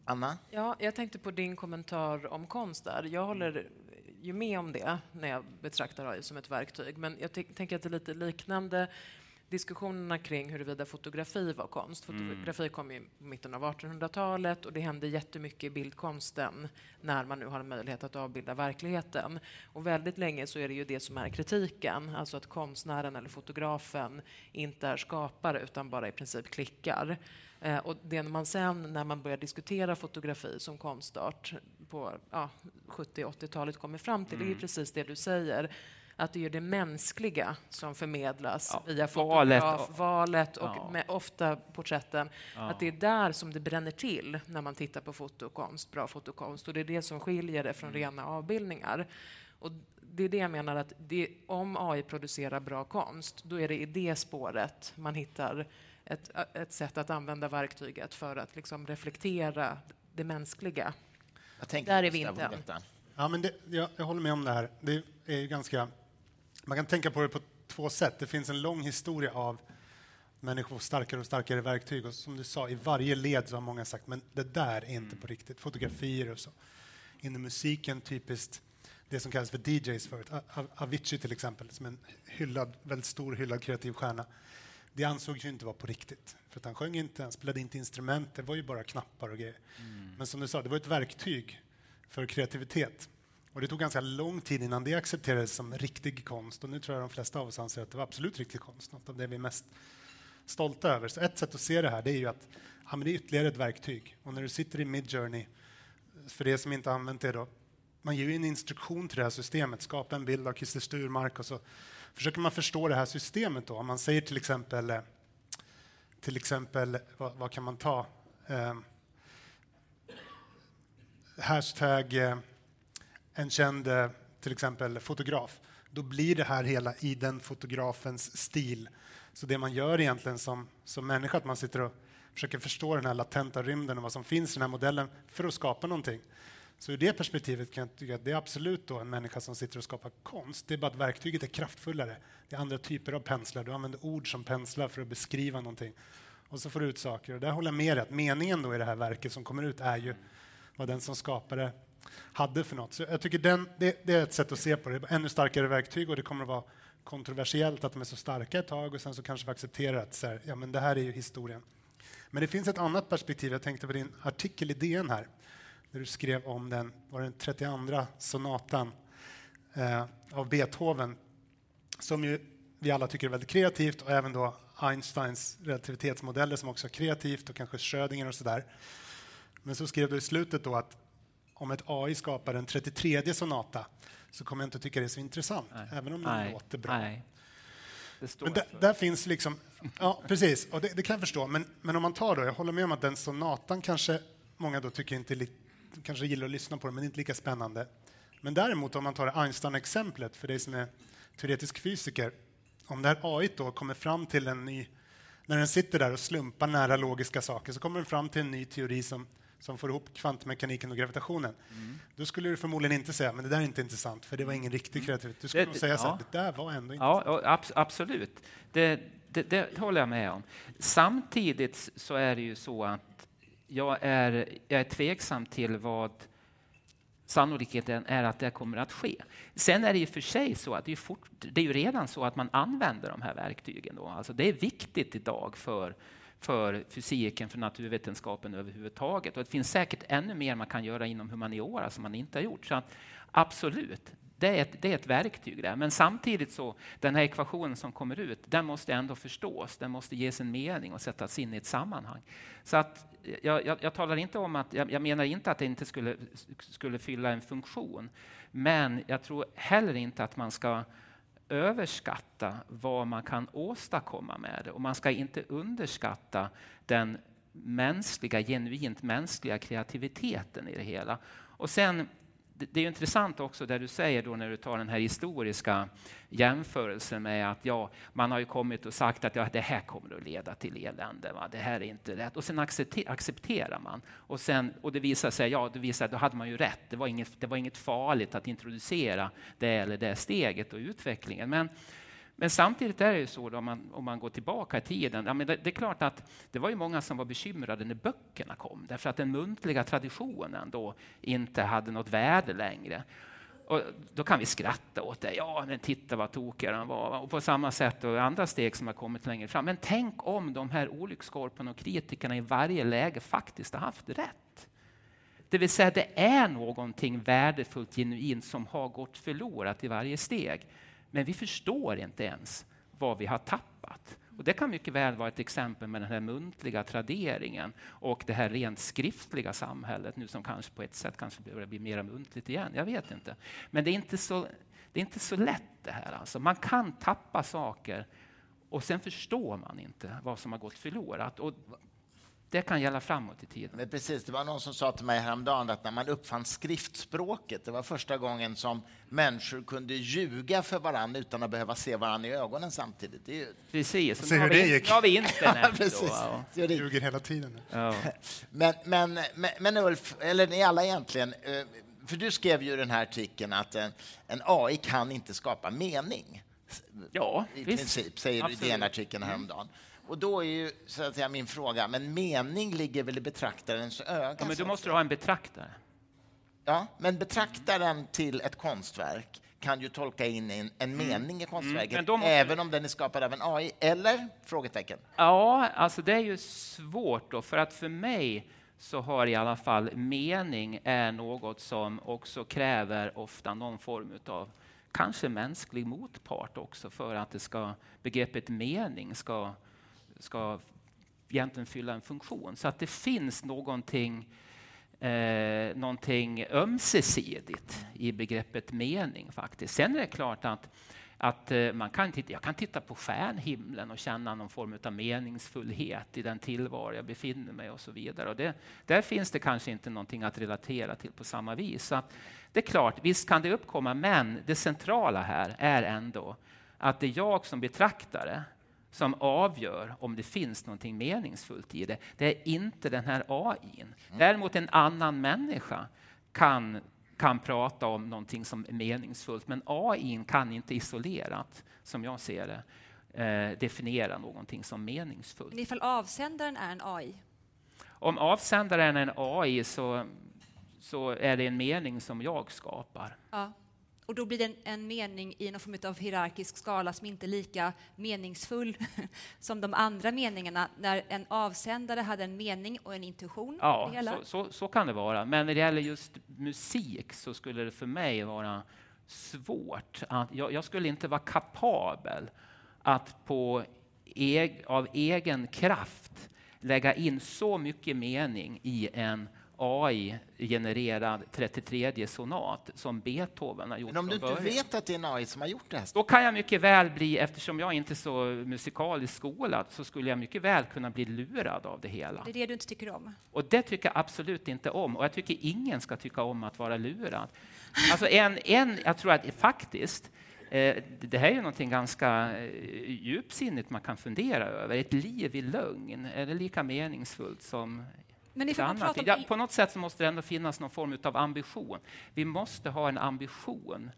Anna? Ja, jag tänkte på din kommentar om konst där. Jag håller ju med om det när jag betraktar AI som ett verktyg. Men jag tänker att det är lite liknande diskussionerna kring huruvida fotografi var konst. Mm. Fotografi kom i mitten av 1800-talet och det hände jättemycket i bildkonsten när man nu har en möjlighet att avbilda verkligheten. Och väldigt länge så är det ju det som är kritiken, alltså att konstnären eller fotografen inte är skapare utan bara i princip klickar. Eh, och det man sen, när man börjar diskutera fotografi som konstart på ja, 70-80-talet kommer fram till, mm. det är precis det du säger att det är det mänskliga som förmedlas ja, via fotograf, valet och ja. med ofta porträtten. Ja. Att det är där som det bränner till när man tittar på fotokonst, bra fotokonst. Och det är det som skiljer det från mm. rena avbildningar. Och det är det jag menar att det, om AI producerar bra konst, då är det i det spåret man hittar ett, ett sätt att använda verktyget för att liksom reflektera det mänskliga. Där är vi inte än. Ja, men det, jag, jag, håller med om det här. Det är ganska man kan tänka på det på två sätt. Det finns en lång historia av människor får starkare och starkare verktyg. Och som du sa, i varje led så har många sagt men det där är inte på riktigt. Fotografier och så. Inom musiken typiskt det som kallas för DJs förut. Avicii till exempel, som en hyllad, väldigt stor hyllad kreativ stjärna. Det ansågs ju inte vara på riktigt. För att han sjöng inte, han spelade inte instrument, det var ju bara knappar och grejer. Mm. Men som du sa, det var ett verktyg för kreativitet. Och det tog ganska lång tid innan det accepterades som riktig konst. Och nu tror jag de flesta av oss anser att det var absolut riktig konst, något av det vi är mest stolta över. Så ett sätt att se det här det är ju att ja, det är ytterligare ett verktyg. Och när du sitter i Midjourney, för det som inte använt det då, man ger ju en instruktion till det här systemet, skapa en bild av Christer Sturmark och så försöker man förstå det här systemet då. Om man säger till exempel, eh, till exempel vad, vad kan man ta? Eh, hashtag eh, en känd eh, till exempel fotograf, då blir det här hela i den fotografens stil. Så det man gör egentligen som, som människa, att man sitter och försöker förstå den här latenta rymden och vad som finns i den här modellen för att skapa någonting. Så ur det perspektivet kan jag tycka att det är absolut då en människa som sitter och skapar konst. Det är bara att verktyget är kraftfullare. Det är andra typer av penslar. Du använder ord som penslar för att beskriva någonting. Och så får du ut saker. Och där håller jag med dig att meningen då i det här verket som kommer ut är ju vad den som skapar det hade för något. Så jag tycker den, det, det, är ett sätt att se på det. Ännu starkare verktyg och det kommer att vara kontroversiellt att de är så starka ett tag och sen så kanske vi accepterar att så här, ja, men det här är ju historien. Men det finns ett annat perspektiv. Jag tänkte på din artikel i DN här, där du skrev om den, var den 32 sonatan eh, av Beethoven, som ju vi alla tycker är väldigt kreativt och även då Einsteins relativitetsmodeller som också är kreativt och kanske Schrödinger och sådär. Men så skrev du i slutet då att om ett AI skapar en 33 sonata så kommer jag inte tycka det är så intressant, Nej. även om det låter bra. Nej. Men där, där, finns liksom... Ja, precis. Och det, det, kan jag förstå. Men, men om man tar då, jag håller med om att den sonatan kanske många då tycker inte li, kanske gillar att lyssna på den, men inte lika spännande. Men däremot om man tar Einstein-exemplet, för dig som är teoretisk fysiker, om det här AI då kommer fram till en ny... När den sitter där och slumpar nära logiska saker så kommer den fram till en ny teori som som får ihop kvantmekaniken och gravitationen. Mm. Då skulle du förmodligen inte säga men det där är inte intressant, för det var ingen riktig mm. kreativitet. Du skulle det, säga ja. så här, det där var ändå intressant. Ja, ab absolut. Det, det, det, håller jag med om. Samtidigt så är det ju så att jag är, jag är tveksam till vad sannolikheten är att det kommer att ske. Sen är det ju för sig så att det är, fort, det är ju redan så att man använder de här verktygen. Då. Alltså det är viktigt idag för, för fysiken, för naturvetenskapen överhuvudtaget. Och det finns säkert ännu mer man kan göra inom humaniora som man inte har gjort. Så att, absolut, det är, ett, det är ett verktyg där. Men samtidigt så, den här ekvationen som kommer ut, den måste ändå förstås. Den måste ges en mening och sättas in i ett sammanhang. Så att jag, jag, jag talar inte om att, jag, jag, menar inte att det inte skulle, skulle fylla en funktion. Men jag tror heller inte att man ska överskatta vad man kan åstadkomma med det. Och man ska inte underskatta den mänskliga, genuint mänskliga kreativiteten i det hela. Och sen det är intressant också det du säger då när du tar den här historiska jämförelsen med att ja, man har ju kommit och sagt att ja, det här kommer att leda till elände. Va? Det här är inte rätt. Och sen accepterar man. Och, sen, och det visar sig, ja, det visar, då hade man ju rätt. Det var, inget, det var inget farligt att introducera det eller det steget och utvecklingen. Men men samtidigt är det ju så, då, om, man, om man går tillbaka i tiden, ja, men det, det, är klart att det var ju många som var bekymrade när böckerna kom, därför att den muntliga traditionen då inte hade något värde längre. Och då kan vi skratta åt det. Ja, men titta vad tokiga de var. Och på samma sätt och andra steg som har kommit längre fram. Men tänk om de här olyckskorparna och kritikerna i varje läge faktiskt har haft rätt. Det vill säga, det är någonting värdefullt, genuint, som har gått förlorat i varje steg. Men vi förstår inte ens vad vi har tappat. Och det kan mycket väl vara ett exempel med den här muntliga traderingen och det här rent skriftliga samhället nu som kanske på ett sätt kanske börjar bli mer muntligt igen. Jag vet inte. Men det är inte så, det är inte så lätt det här. Alltså. Man kan tappa saker och sen förstår man inte vad som har gått förlorat. Och det kan gälla framåt i tiden. Men precis, det var någon som sa till mig häromdagen att när man uppfann skriftspråket, det var första gången som människor kunde ljuga för varandra utan att behöva se varandra i ögonen samtidigt. Det är ju... Precis, Se hur det gick. nu har vi internet. Ja. Då, Ljuger hela tiden. ja. Men, men, men, men Ulf, eller ni alla egentligen, eh, för du skrev ju den här artikeln att en, en AI kan inte skapa mening. ja, I visst. princip, säger du i. DN-artikeln häromdagen. Och då är ju så att säga, min fråga, men mening ligger väl i betraktarens öga? Ja, men du att måste säga. ha en betraktare. Ja, men betraktaren till ett konstverk kan ju tolka in en, en mening i konstverket, Mm. men då måste- även om den är skapad av en AI, eller? Frågetecken. Ja, alltså det är ju svårt då, för att för mig så har i alla fall mening är något som också kräver ofta någon form av kanske mänsklig motpart också för att det ska, begreppet mening ska, ska egentligen fylla en funktion. Så att det finns någonting, eh, någonting ömsesidigt i begreppet mening faktiskt. Sen är det klart att att eh, man kan titta, jag kan titta på stjärnhimlen och känna någon form av meningsfullhet i den tillvaro jag befinner mig och så vidare. Och det, där finns det kanske inte någonting att relatera till på samma vis. Så att det är klart, visst kan det uppkomma, men det centrala här är ändå att det är jag som betraktare som avgör om det finns någonting meningsfullt i det. Det är inte den här AI. Däremot en annan människa kan kan prata om någonting som är meningsfullt, men AI kan inte isolerat, som jag ser det, eh, definiera någonting som meningsfullt. Men ifall avsändaren är en AI, Om avsändaren är en AI så, så är det en mening som jag skapar. ja. Och då blir det en, en mening i någon form av hierarkisk skala som inte är lika meningsfull [laughs] som de andra meningarna, när en avsändare hade en mening och en intuition. Ja, så, så, så kan det vara. Men när det gäller just musik så skulle det för mig vara svårt. Att, jag, jag skulle inte vara kapabel att på eg, av egen kraft lägga in så mycket mening i en AI-genererad 33 sonat som Beethoven har gjort Men om du inte början. vet att det är en AI som har gjort det här, Då kan jag mycket väl bli, eftersom jag inte är så musikaliskt skolad, så skulle jag mycket väl kunna bli lurad av det hela. Det är det du inte tycker om. Och det tycker jag absolut inte om. Och jag tycker ingen ska tycka om att vara lurad. Alltså en, en, jag tror att faktiskt, eh, det här är ju någonting ganska eh, djupsinnigt man kan fundera över. Ett liv i lögn, är det lika meningsfullt som Men ifall man annat? pratar Ja, om... på något sätt så måste det ändå finnas någon form av ambition. Vi måste ha en ambition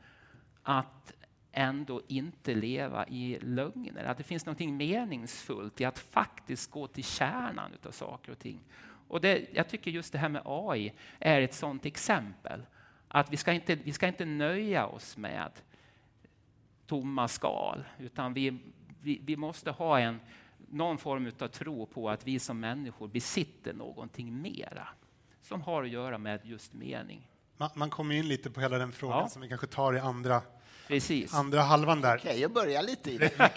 att ändå inte leva i lögner. Att det finns något meningsfullt i att faktiskt gå till kärnan av saker och ting. Och det, jag tycker just det här med AI är ett sådant exempel. Att vi ska inte, vi ska inte nöja oss med tomma skal, utan vi, vi, vi måste ha en, någon form av tro på att vi som människor besitter någonting mera som har att göra med just mening. Man, man kommer in lite på hela den frågan Ja. som vi kanske tar i andra, Precis. andra halvan där. Okej, jag börjar lite i det.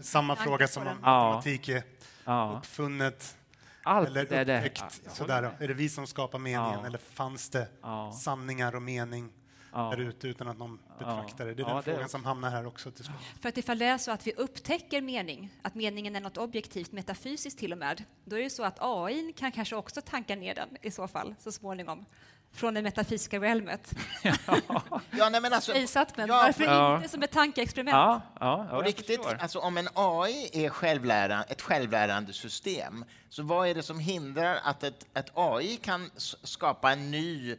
Samma fråga som om Ja. matematik är Ja. uppfunnet Allt eller det där. upptäckt. Ja, sådär. Är det vi som skapar meningen Ja. eller fanns det Ja. sanningar och mening Ja. där ute utan att någon betraktar det? Det är Ja, den det frågan också- som hamnar här också till slut. För att ifall det är så att vi upptäcker mening, att meningen är något objektivt, metafysiskt till och med, då är det så att AI kan kanske också tanka ner den i så fall, så småningom, från det metafysiska realmet. [laughs] Ja, nej, men alltså, Isat, men ja, varför Ja. inte som ett tankeexperiment? Ja, ja, ja, riktigt, alltså om en AI är självlära, ett självlärande system, så vad är det som hindrar att ett, ett AI kan skapa en ny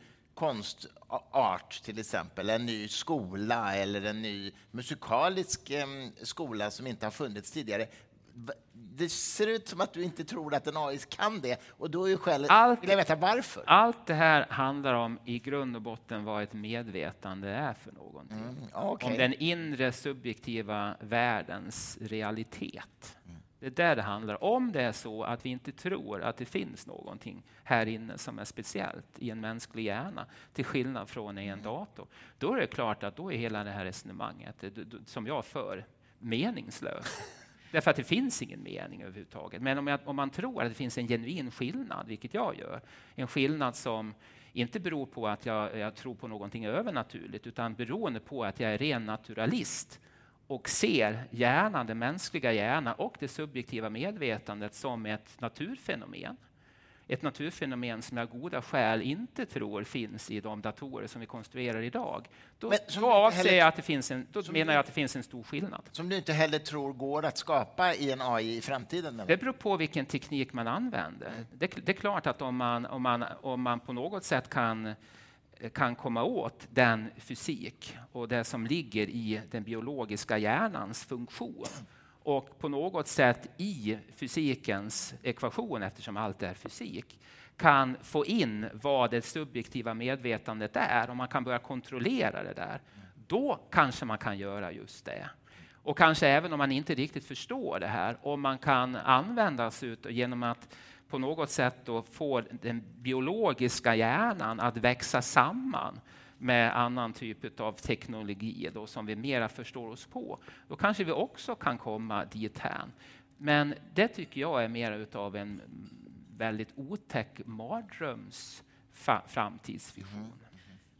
konstart, till exempel, en ny skola eller en ny musikalisk skola som inte har funnits tidigare? Det ser ut som att du inte tror att en AI kan det, och då är ju skälet... Allt- Vill jag veta varför? Allt det här handlar om i grund och botten vad ett medvetande är för någonting. Mm, okej. Om den inre subjektiva världens realitet. Det är där det handlar. Om det är så att vi inte tror att det finns någonting här inne som är speciellt i en mänsklig hjärna, till skillnad från i en dator, då är det klart att då är hela det här resonemanget det- som jag för meningslöst. [laughs] Därför att det finns ingen mening överhuvudtaget. Men om, jag, om man tror att det finns en genuin skillnad, vilket jag gör, en skillnad som inte beror på att jag, jag tror på någonting övernaturligt, utan beroende på att jag är ren naturalist och ser hjärnan, den mänskliga hjärnan och det subjektiva medvetandet som ett naturfenomen. Ett naturfenomen som jag goda skäl inte tror finns i de datorer som vi konstruerar idag. Då, Men som då avser jag att det finns en, då menar jag att det finns en stor skillnad. Som du inte heller tror går att skapa i en AI i framtiden? menar Det beror på vilken teknik man använder. Det, det är klart att om man, om man, om man på något sätt kan, kan komma åt den fysik och det som ligger i den biologiska hjärnans funktion och på något sätt i fysikens ekvation, eftersom allt är fysik, kan få in vad det subjektiva medvetandet är och man kan börja kontrollera det där, då kanske man kan göra just det. Och kanske även om man inte riktigt förstår det här, om man kan använda sig ut genom att på något sätt då få den biologiska hjärnan att växa samman med annan typ av teknologi då, som vi mera förstår oss på. Då kanske vi också kan komma dit här. Men det tycker jag är mer utav en väldigt otäck mardröms fa- framtidsvision. Mm.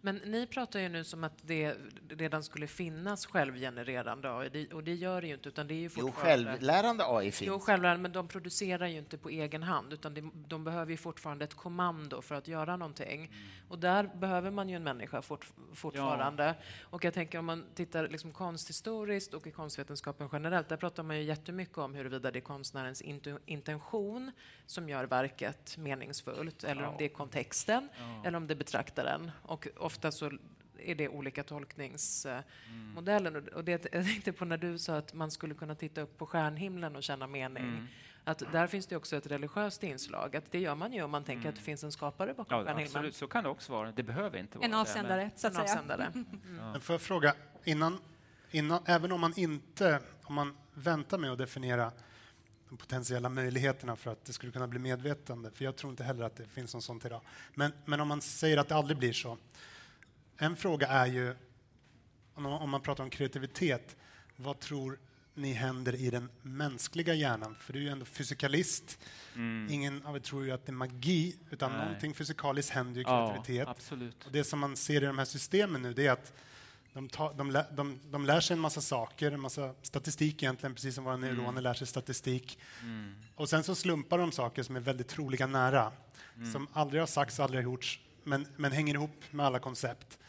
Men ni pratar ju nu som att det redan skulle finnas självgenererande AI, och det gör det ju inte, utan det är ju Jo, fortfarande... självlärande AI Jo, finns. självlärande, men de producerar ju inte på egen hand, utan de, behöver ju fortfarande ett kommando för att göra någonting. Och där behöver man ju en människa fort, fortfarande. Och jag tänker om man tittar liksom konsthistoriskt och i konstvetenskapen generellt, där pratar man ju jättemycket om huruvida det är konstnärens intention som gör verket meningsfullt, eller om det är kontexten, eller om det är betraktaren. Och ofta så är det olika tolkningsmodeller. Och- Och det, jag tänkte på när du sa att man skulle kunna titta upp på stjärnhimlen och känna mening. Mm. Att där finns det också ett religiöst inslag. Att det gör man ju om man tänker att det finns en skapare bakom Mm. Ja, stjärnhimlen. absolut, så kan det också vara. Det behöver inte vara En det, men- avsändare, så att En säga. avsändare. [laughs] Men får jag fråga, innan, innan, även om man inte, om man väntar med att definiera de potentiella möjligheterna för att det skulle kunna bli medvetande, för jag tror inte heller att det finns något sånt idag. Men, men om man säger att det aldrig blir så. En fråga är ju, om man, pratar om kreativitet, vad tror ni händer i den mänskliga hjärnan? För du är ju ändå fysikalist. Ingen av er tror ju att det är magi, utan Mm. Nej. någonting fysikaliskt händer ju i Ja, kreativitet. absolut. Och det som man ser i de här systemen nu, det är att de, tar, de, lä, de, de lär sig en massa saker, en massa statistik egentligen, precis som våra neuroner lär sig statistik. Och sen så slumpar de saker som är väldigt troliga nära, som aldrig har sagts, aldrig har gjorts, men, men hänger ihop med alla koncept.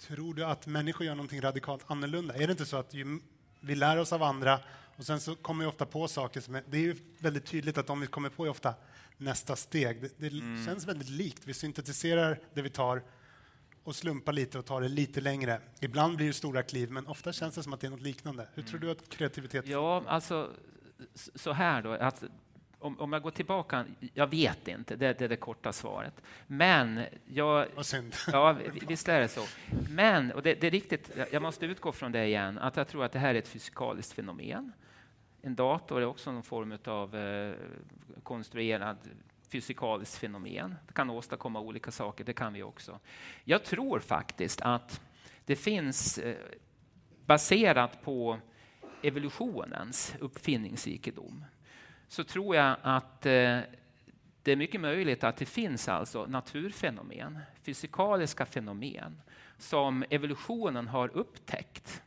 Tror du att människor gör någonting radikalt annorlunda? Är det inte så att ju, vi lär oss av andra och sen så kommer vi ofta på saker som är, det är ju väldigt tydligt att om vi kommer på är ofta nästa steg. Det, det känns väldigt likt. Vi syntetiserar det vi tar och slumpar lite och tar det lite längre. Ibland blir det stora kliv, men ofta känns det som att det är något liknande. Hur tror du att kreativitet... Ja, alltså så här då, att om, om jag går tillbaka, jag vet inte, det, det är det korta svaret. Men jag... Vad synd. Ja, visst är det så. Men, och det, det, är riktigt, jag måste utgå från det igen, att jag tror att det här är ett fysikaliskt fenomen. En dator är också någon form av eh, konstruerad fysikaliskt fenomen. Det kan åstadkomma olika saker, det kan vi också. Jag tror faktiskt att det finns, eh, baserat på evolutionens uppfinningsrikedom, så tror jag att eh, det är mycket möjligt att det finns alltså naturfenomen, fysikaliska fenomen, som evolutionen har upptäckt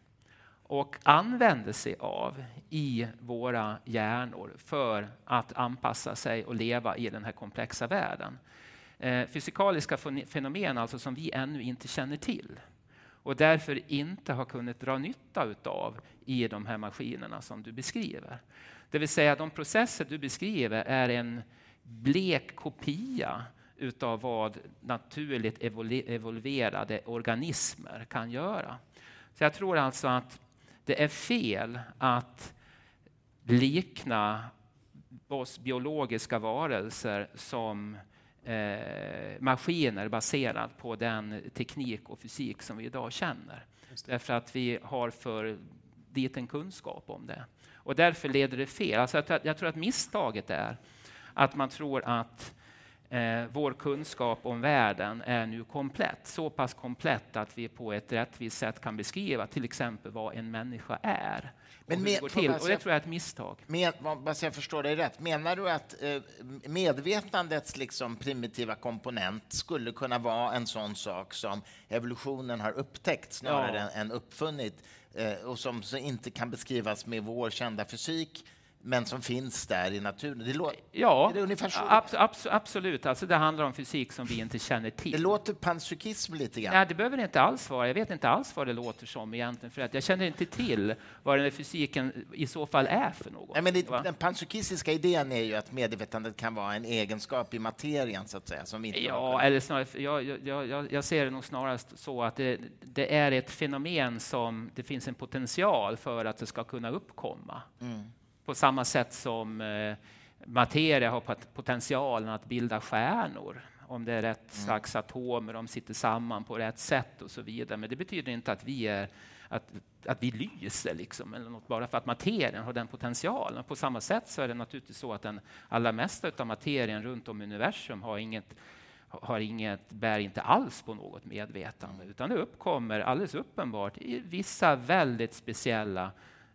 och använder sig av i våra hjärnor för att anpassa sig och leva i den här komplexa världen. Eh, fysikaliska fenomen alltså som vi ännu inte känner till och därför inte har kunnat dra nytta av i de här maskinerna som du beskriver. Det vill säga de processer du beskriver är en blek kopia utav vad naturligt evolverade organismer kan göra. Så jag tror alltså att det är fel att likna oss biologiska varelser som eh, maskiner baserat på den teknik och fysik som vi idag känner. Därför att vi har för liten kunskap om det. Och därför leder det fel. Alltså jag, jag tror att misstaget är att man tror att eh, vår kunskap om världen är nu komplett. Så pass komplett att vi på ett rättvist sätt kan beskriva till exempel vad en människa är. Men med, och, till. och det tror jag är ett misstag. Med, bara så jag förstår dig rätt, menar du att eh, medvetandets liksom primitiva komponent skulle kunna vara en sån sak som evolutionen har upptäckt snarare ja. än, än uppfunnit Eh, och som inte kan beskrivas med vår kända fysik men som finns där i naturen. Det låter, ja, det ungefär så? Ab ab absolut. Alltså det handlar om fysik som vi inte känner till. Det låter panpsykism lite grann. Nej, det behöver det inte alls vara. Jag vet inte alls vad det låter som egentligen, för att jag känner inte till vad den här fysiken i så fall är för något. Nej, men det, den panpsykistiska idén är ju att medvetandet kan vara en egenskap i materien, så att säga. Som inte ja, eller snarare, jag, jag, jag, jag, ser det nog snarast så att det, det, är ett fenomen som det finns en potential för att det ska kunna uppkomma. Mm på samma sätt som eh, materia har potentialen att bilda stjärnor om det är rätt mm. slags atomer, de sitter samman på rätt sätt och så vidare. Men det betyder inte att vi, är, att, att vi lyser, liksom, eller något, bara för att materien har den potentialen. På samma sätt så är det naturligtvis så att den allra mesta av materien runt om i universum har inget, har inget, bär inte alls på något medvetande, utan det uppkommer alldeles uppenbart i vissa väldigt speciella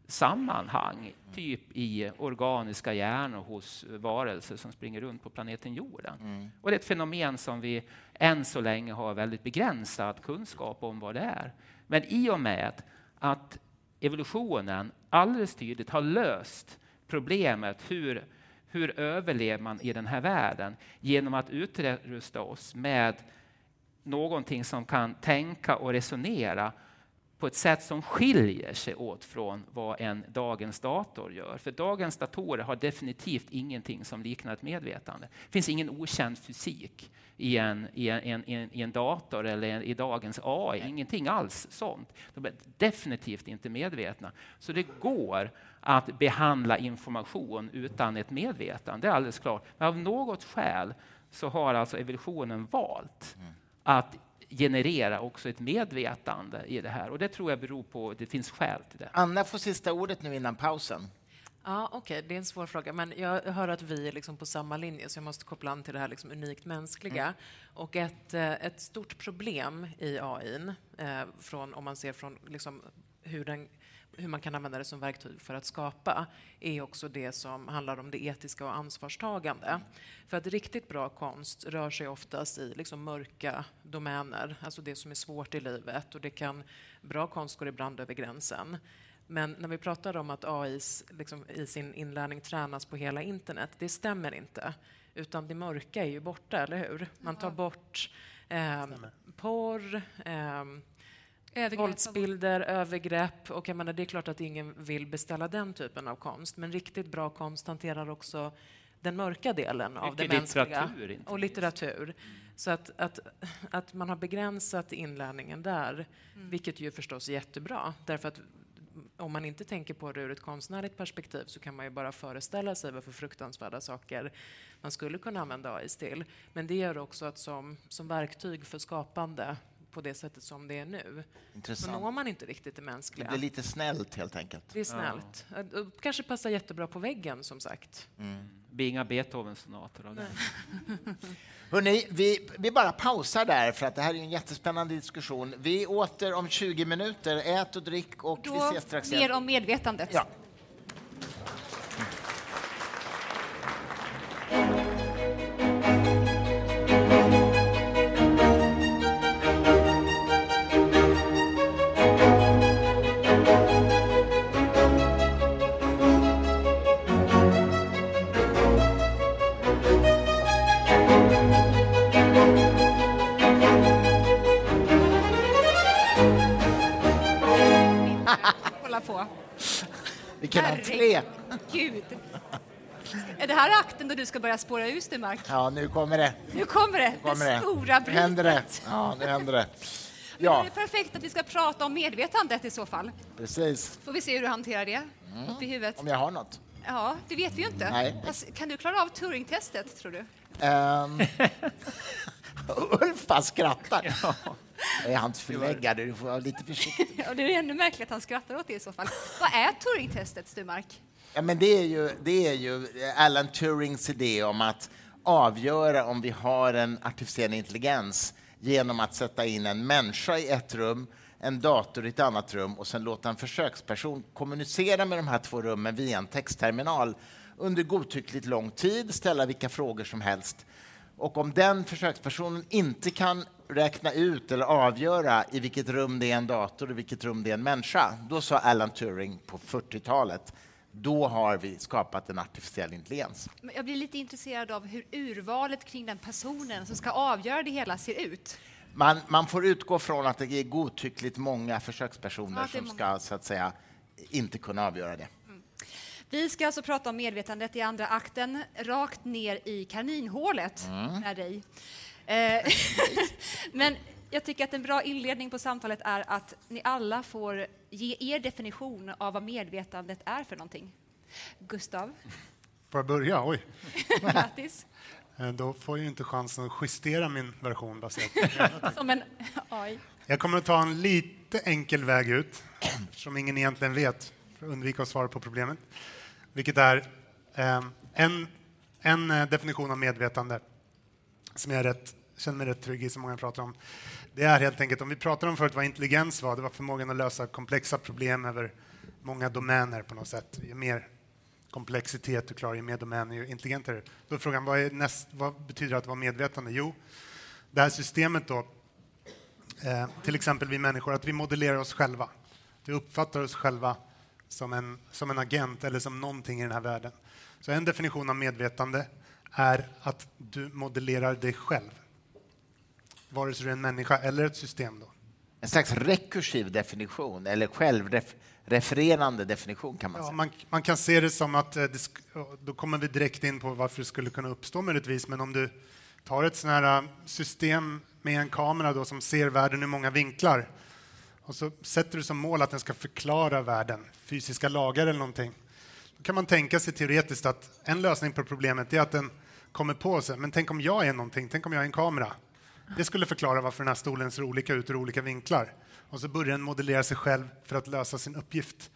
sammanhang, typ i organiska hjärnor hos varelser som springer runt på planeten jorden. Mm. Och det är ett fenomen som vi än så länge har väldigt begränsad kunskap om vad det är. Men i och med att evolutionen alldeles tydligt har löst problemet hur, hur överlever man i den här världen genom att utrusta oss med någonting som kan tänka och resonera på ett sätt som skiljer sig åt från vad en dagens dator gör. För dagens datorer har definitivt ingenting som liknar ett medvetande. Det finns ingen okänd fysik i en, i en, i en, i en dator eller i dagens AI. Ingenting alls sånt. De är definitivt inte medvetna. Så det går att behandla information utan ett medvetande, det är alldeles klart. Men av något skäl så har alltså evolutionen valt mm. att generera också ett medvetande i det här. Och det tror jag beror på att det finns skäl till det. Anna får sista ordet nu innan pausen. Ja, Okej, okay. det är en svår fråga, men jag hör att vi är liksom på samma linje, så jag måste koppla an till det här liksom unikt mänskliga. Mm. Och ett, eh, ett stort problem i AI, eh, från, om man ser från liksom hur den hur man kan använda det som verktyg för att skapa är också det som handlar om det etiska och ansvarstagande. För att riktigt bra konst rör sig oftast i liksom mörka domäner, alltså det som är svårt i livet och det kan, bra konst går ibland över gränsen. Men när vi pratar om att AI liksom, i sin inlärning tränas på hela internet, det stämmer inte. Utan det mörka är ju borta, eller hur? Man tar bort eh, porr, eh, Övergrepp. Våldsbilder, övergrepp. Och jag menar, det är klart att ingen vill beställa den typen av konst. Men riktigt bra konst hanterar också den mörka delen av det mänskliga. Litteratur, och litteratur. Mm. Så att, att, att man har begränsat inlärningen där, mm. vilket ju förstås är jättebra. Därför att om man inte tänker på det ur ett konstnärligt perspektiv så kan man ju bara föreställa sig vad för fruktansvärda saker man skulle kunna använda AI till. Men det gör också att som, som verktyg för skapande på det sättet som det är nu så Intressant. når man inte riktigt det Det mänskliga. blir lite snällt helt enkelt. Det är snällt. Ja. Kanske passar jättebra på väggen som sagt. Det blir inga Beethoven-sonater det. [laughs] Hörrni, vi, vi bara pausar där för att det här är en jättespännande diskussion. Vi är åter om 20 minuter. Ät och drick och vi Då ses strax mer igen. om medvetandet. Ja. Vilken entré! Gud. Är det här akten då du ska börja spåra ur dig, Mark? Ja, nu kommer det. Nu kommer det, Kommer det det. stora Nu händer det. brytet. Ja, nu händer det. Det Ja, är perfekt att vi ska prata om medvetandet i så fall. precis. Får vi se hur du hanterar det upp i huvudet. Om jag har något. Ja, det vet vi ju inte. Nej. Alltså, Kan du klara av Turing-testet, tror du? Um, [laughs] Ulf skrattar. Jag [laughs] är hans förläggare, du får vara lite försiktig. [laughs] Det är ännu märkligt att han skrattar åt det i så fall. Vad är Turing-testet, Sturmark? Ja, men det, är ju, det är ju Alan Turings idé om att avgöra om vi har en artificiell intelligens genom att sätta in en människa i ett rum, en dator i ett annat rum och sen låta en försöksperson kommunicera med de här två rummen via en textterminal under godtyckligt lång tid, ställa vilka frågor som helst. Och om den försökspersonen inte kan räkna ut eller avgöra i vilket rum det är en dator och i vilket rum det är en människa, då sa Alan Turing på 40-talet, då har vi skapat en artificiell intelligens. Jag blir lite intresserad av hur urvalet kring den personen som ska avgöra det hela ser ut. Man, man får utgå från att det är godtyckligt många försökspersoner Ja, som många. ska så att säga, inte kunna avgöra det. Vi ska alltså prata om medvetandet i andra akten, rakt ner i kaninhålet med dig. Eh, [laughs] Men jag tycker att en bra inledning på samtalet är att ni alla får ge er definition av vad medvetandet är för någonting. Gustav, Får jag börja? Oj. [laughs] grattis. Eh, Då får jag inte chansen att justera min version baserat [laughs] Som en AI. Jag kommer att ta en lite enkel väg ut, som ingen egentligen vet, för att undvika att svara på problemet. Vilket är eh, en, en definition av medvetande som jag rätt, känner mig rätt trygg i, som många pratar om. Det är helt enkelt, om vi pratar om förut vad intelligens var, det var förmågan att lösa komplexa problem över många domäner på något sätt. Ju mer komplexitet du klarar, ju mer domäner, ju intelligentare. Då är frågan, vad, är näst, vad betyder det att vara medvetande? Jo, det här systemet då, Eh, till exempel vi människor, att vi modellerar oss själva. Vi uppfattar oss själva som en, som en agent eller som någonting i den här världen. Så en definition av medvetande är att du modellerar dig själv. Vare sig du är en människa eller ett system. Då. En slags rekursiv definition, eller självrefererande definition kan man Ja, säga. man, man kan se det som att, eh, det, då kommer vi direkt in på varför det skulle kunna uppstå möjligtvis, men om du tar ett sånt här eh, system med en kamera då som ser världen ur många vinklar och så sätter du som mål att den ska förklara världen, fysiska lagar eller någonting. Då kan man tänka sig teoretiskt att en lösning på problemet är att den kommer på sig, men tänk om jag är någonting, tänk om jag är en kamera. Det skulle förklara varför den här stolen ser olika ut ur olika vinklar. Och så börjar den modellera sig själv för att lösa sin uppgift.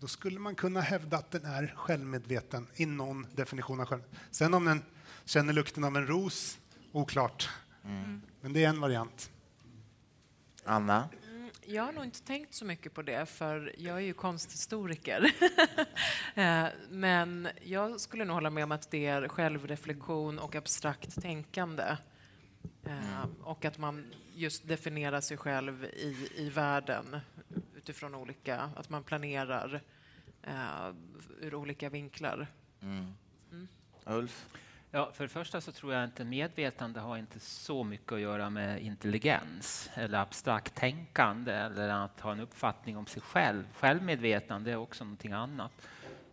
Då skulle man kunna hävda att den är självmedveten i någon definition av själv. Sen om den känner lukten av en ros, oklart. Men det är en variant. Anna? Jag har nog inte tänkt så mycket på det, för jag är ju konsthistoriker. [laughs] Eh, Men jag skulle nog hålla med om att det är självreflektion och abstrakt tänkande. Eh, Och att man just definierar sig själv i, i världen utifrån olika... Att man planerar eh, ur olika vinklar. Ulf? Ja, för det första så tror jag inte medvetande har inte så mycket att göra med intelligens eller abstrakt tänkande eller att ha en uppfattning om sig själv. Självmedvetande är också någonting annat.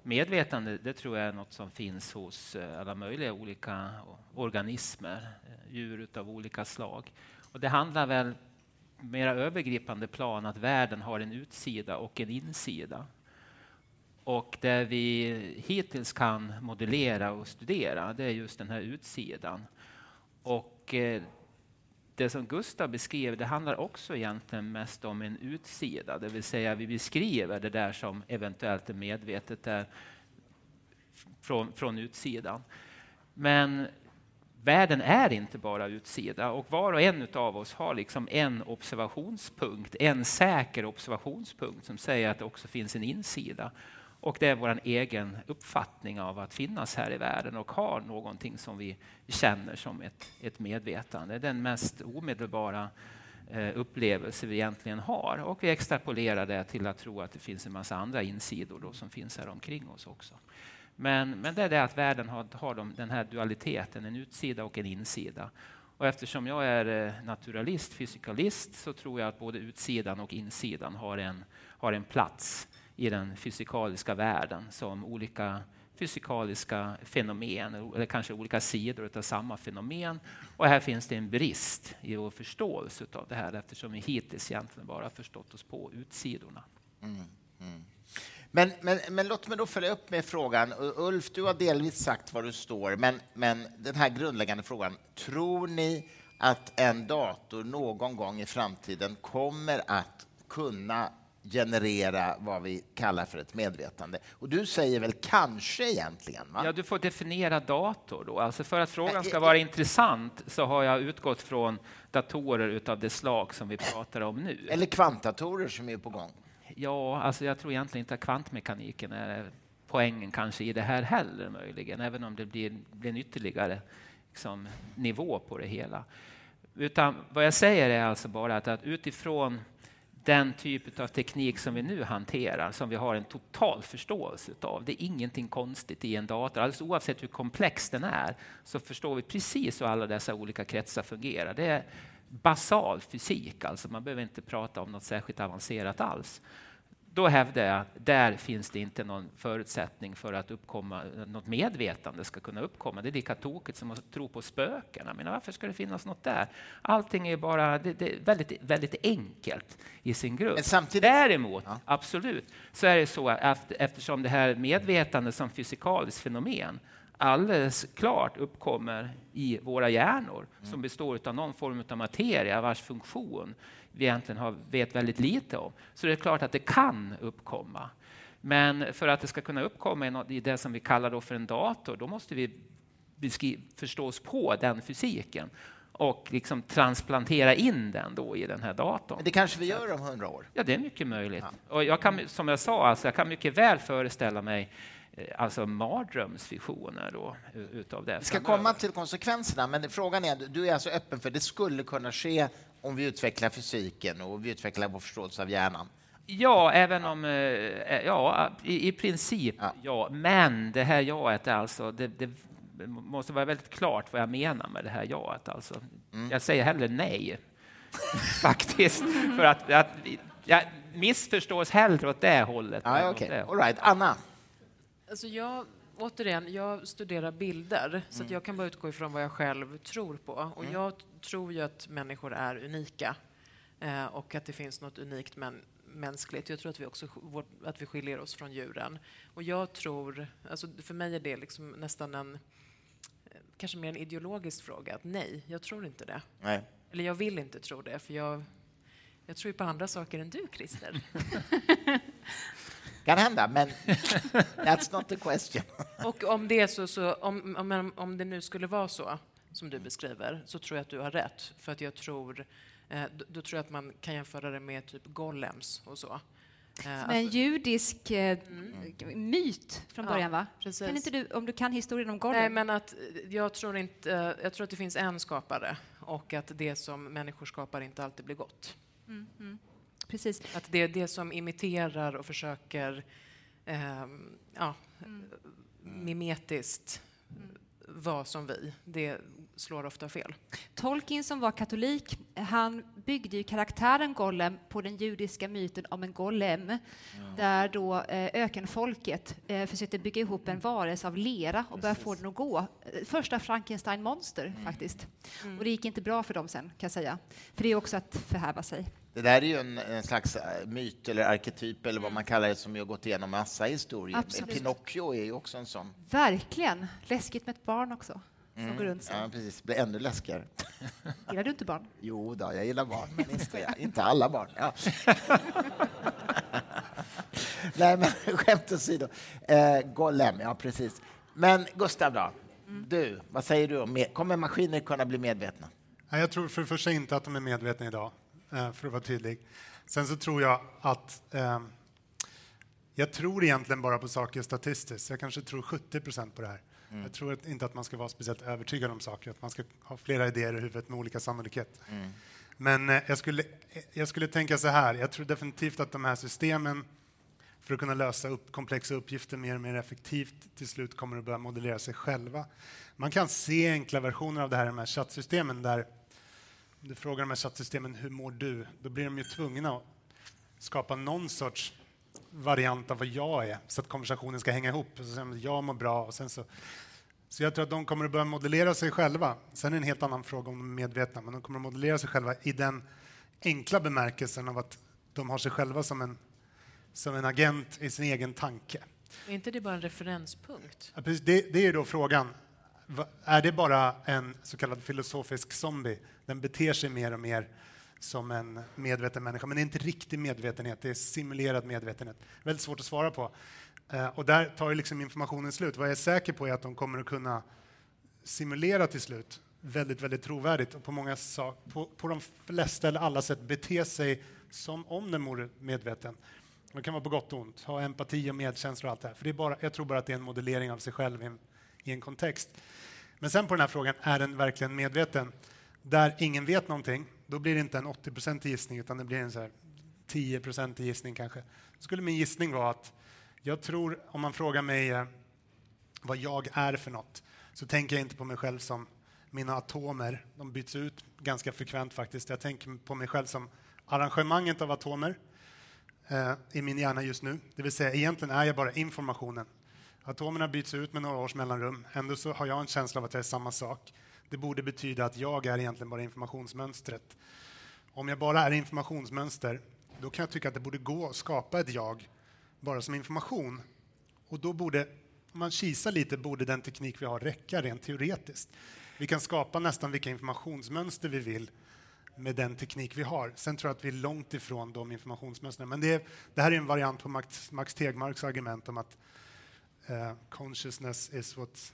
Medvetande, det tror jag är något som finns hos eh, alla möjliga olika organismer, eh, djur av olika slag. Och det handlar väl mera övergripande plan att världen har en utsida och en insida. Och det vi hittills kan modellera och studera, det är just den här utsidan. Och eh, det som Gustav beskrev, det handlar också egentligen mest om en utsida, det vill säga vi beskriver det där som eventuellt är medvetet där från, från utsidan. Men världen är inte bara utsida och var och en av oss har liksom en observationspunkt, en säker observationspunkt som säger att det också finns en insida. Och det är vår egen uppfattning av att finnas här i världen och ha någonting som vi känner som ett, ett medvetande. Den mest omedelbara eh, upplevelse vi egentligen har. Och vi extrapolerar det till att tro att det finns en massa andra insidor då som finns här omkring oss också. Men, men det är det att världen har, har de, den här dualiteten, en utsida och en insida. Och eftersom jag är eh, naturalist, fysikalist, så tror jag att både utsidan och insidan har en, har en plats i den fysikaliska världen som olika fysikaliska fenomen, eller kanske olika sidor av samma fenomen. Och här finns det en brist i vår förståelse av det här eftersom vi hittills egentligen bara förstått oss på utsidorna. Mm, mm. Men, men, men låt mig då följa upp med frågan. Ulf, du har delvis sagt var du står, men, men den här grundläggande frågan. Tror ni att en dator någon gång i framtiden kommer att kunna generera vad vi kallar för ett medvetande. Och du säger väl kanske egentligen? Va? Ja, du får definiera dator då. Alltså för att frågan ska vara intressant så har jag utgått från datorer utav det slag som vi pratar om nu. Eller kvantdatorer som är på gång. Ja, alltså jag tror egentligen inte att kvantmekaniken är poängen kanske i det här heller möjligen, även om det blir, blir en ytterligare liksom, nivå på det hela. Utan vad jag säger är alltså bara att, att utifrån den typ av teknik som vi nu hanterar, som vi har en total förståelse av. Det är ingenting konstigt i en dator. Alldeles oavsett hur komplex den är så förstår vi precis hur alla dessa olika kretsar fungerar. Det är basal fysik, alltså man behöver inte prata om något särskilt avancerat alls då hävdar jag att där finns det inte någon förutsättning för att uppkomma, något medvetande ska kunna uppkomma. Det är lika tokigt som att tro på spöken. Jag menar, varför ska det finnas något där? Allting är bara det, det är väldigt, väldigt enkelt i sin grund. Samtidigt... Däremot, ja. absolut, så är det så att eftersom det här medvetandet som fysikaliskt fenomen alldeles klart uppkommer i våra hjärnor mm. som består av någon form av materia vars funktion vi egentligen har, vet väldigt lite om. Så det är klart att det kan uppkomma. Men för att det ska kunna uppkomma i det som vi kallar för en dator, då måste vi förstå oss på den fysiken och liksom transplantera in den då i den här datorn. Men det kanske vi gör om hundra år? Ja, det är mycket möjligt. Ja. Och jag kan, som jag sa, alltså, jag kan mycket väl föreställa mig eh, alltså mardrömsvisioner då, utav det. Vi ska komma till konsekvenserna, men frågan är, du är alltså öppen för det skulle kunna ske om vi utvecklar fysiken och vi utvecklar vår förståelse av hjärnan? Ja, även om... Eh, ja, i, i princip ja. ja. Men det här jaet är alltså... Det, det, måste vara väldigt klart vad jag menar med det här jaet. Alltså. Mm. Jag säger hellre nej, [laughs] faktiskt. För att, att jag missförstås hellre åt det hållet. Ja, okay. All right. Anna? Alltså jag återigen, jag studerar bilder, mm. så jag kan bara utgå ifrån vad jag själv tror på. Och mm. jag tror ju att människor är unika eh, och att det finns något unikt men mänskligt. Jag tror att vi också att vi skiljer oss från djuren. Och jag tror, alltså för mig är det liksom nästan en kanske mer en ideologisk fråga. Att nej, jag tror inte det. Nej. Eller jag vill inte tro det, för jag, jag tror på andra saker än du, Christer. [laughs] [laughs] Kan hända, men that's not the question. [laughs] Och om det, så, så, om, om, om det nu skulle vara så som du beskriver, så tror jag att du har rätt. För att jag tror, eh, då, tror jag att man kan jämföra det med typ golems och så. Eh, som alltså, en judisk eh, mm. myt från början, ja, va? Precis. Kan inte du, om du kan historien om golem? Nej, men att eh, jag tror inte, eh, jag tror att det finns en skapare och att det som människor skapar inte alltid blir gott. Mm, mm. Precis. Att det är det som imiterar och försöker eh, ja, mm. mimetiskt mm. vara som vi. Det slår ofta fel. Tolkien som var katolik, han byggde ju karaktären Gollum på den judiska myten om en golem, där då eh, ökenfolket eh, försökte bygga ihop en varelse av lera och börja få den att gå. Första Frankenstein-monster faktiskt. Och det gick inte bra för dem sen, kan jag säga. För det är också att förhäva sig. Det där är ju en, en slags eh, myt eller arketyp eller vad man kallar det som ju har gått igenom massa historier. Absolut. Pinocchio är ju också en sån. Verkligen. Läskigt med ett barn också, som går runt så. Ja, precis. Det blir ännu läskigare. [laughs] Gillar du inte barn? Jo då, jag gillar barn, men inte, [laughs] inte alla barn. Ja. [laughs] Nej, men skämt åsido. Eh, Golem, ja precis. Men Gustav då? Du, vad säger du? Kommer maskiner kunna bli medvetna? Nej, Jag tror för det första inte att de är medvetna idag, för att vara tydlig. Sen så tror jag att eh, jag tror egentligen bara på saker statistiskt. Jag kanske tror 70 procent på det här. Jag tror inte att man ska vara speciellt övertygad om saker, att man ska ha flera idéer i huvudet med olika sannolikhet. Men eh, jag, skulle, jag skulle tänka så här, jag tror definitivt att de här systemen för att kunna lösa upp komplexa uppgifter mer och mer effektivt till slut kommer att börja modellera sig själva. Man kan se enkla versioner av det här i de här chattsystemen där du frågar de här chattsystemen hur mår du? Då blir de ju tvungna att skapa någon sorts variant av vad jag är så att konversationen ska hänga ihop. Så säger jag mår bra och sen så så jag tror att de kommer att börja modellera sig själva. Sen är det en helt annan fråga om de är medvetna, men de kommer att modellera sig själva i den enkla bemärkelsen av att de har sig själva som en, som en agent i sin egen tanke. Är inte det bara en referenspunkt? Ja, precis. Det, det är då frågan. Är det bara en så kallad filosofisk zombie? Den beter sig mer och mer som en medveten människa, men det är inte riktig medvetenhet, det är simulerad medvetenhet. Väldigt svårt att svara på. Eh, och där tar ju liksom informationen slut. Vad jag är säker på är att de kommer att kunna simulera till slut väldigt, väldigt trovärdigt och på, många sak, på, på de flesta eller alla sätt bete sig som om den vore medveten. Det kan vara på gott och ont, ha empati och medkänsla och allt det här. För det är bara, jag tror bara att det är en modellering av sig själv i en, i en kontext. Men sen på den här frågan, är den verkligen medveten? Där ingen vet någonting, då blir det inte en 80 gissning utan det blir en så här 10 gissning kanske. Då skulle min gissning vara att jag tror, om man frågar mig eh, vad jag är för något, så tänker jag inte på mig själv som mina atomer. De byts ut ganska frekvent faktiskt. Jag tänker på mig själv som arrangemanget av atomer eh, i min hjärna just nu. Det vill säga, egentligen är jag bara informationen. Atomerna byts ut med några års mellanrum. Ändå så har jag en känsla av att jag är samma sak. Det borde betyda att jag är egentligen bara informationsmönstret. Om jag bara är informationsmönster, då kan jag tycka att det borde gå att skapa ett jag bara som information. Och då borde, om man kisar lite, borde den teknik vi har räcka rent teoretiskt. Vi kan skapa nästan vilka informationsmönster vi vill med den teknik vi har. Sen tror jag att vi är långt ifrån de informationsmönstren. Men det, är, det här är en variant på Max, Max Tegmarks argument om att eh, consciousness is what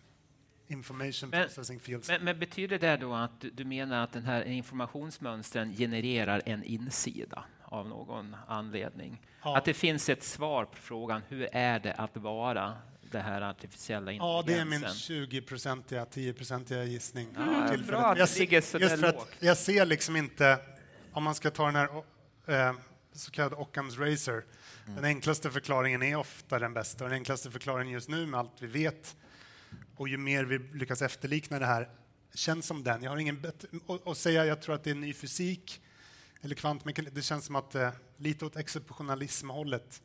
information Men- processing feels. Men, men betyder det då att du, menar att den här informationsmönstren genererar en insida av någon anledning? Ja. Att det finns ett svar på frågan hur är det att vara det här artificiella Ja, det är min intelligensen? 20-procentiga, 10-procentiga gissning. Ja, för bra jag, se- jag ser liksom inte, om man ska ta den här eh, så kallade Occams Razor. Den enklaste förklaringen är ofta den bästa. Och den enklaste förklaringen just nu med allt vi vet och ju mer vi lyckas efterlikna det här känns som den. Jag har ingen och, och säga jag tror att det är ny fysik eller kvantmekanik, det känns som att eh, lite åt exceptionalismhållet.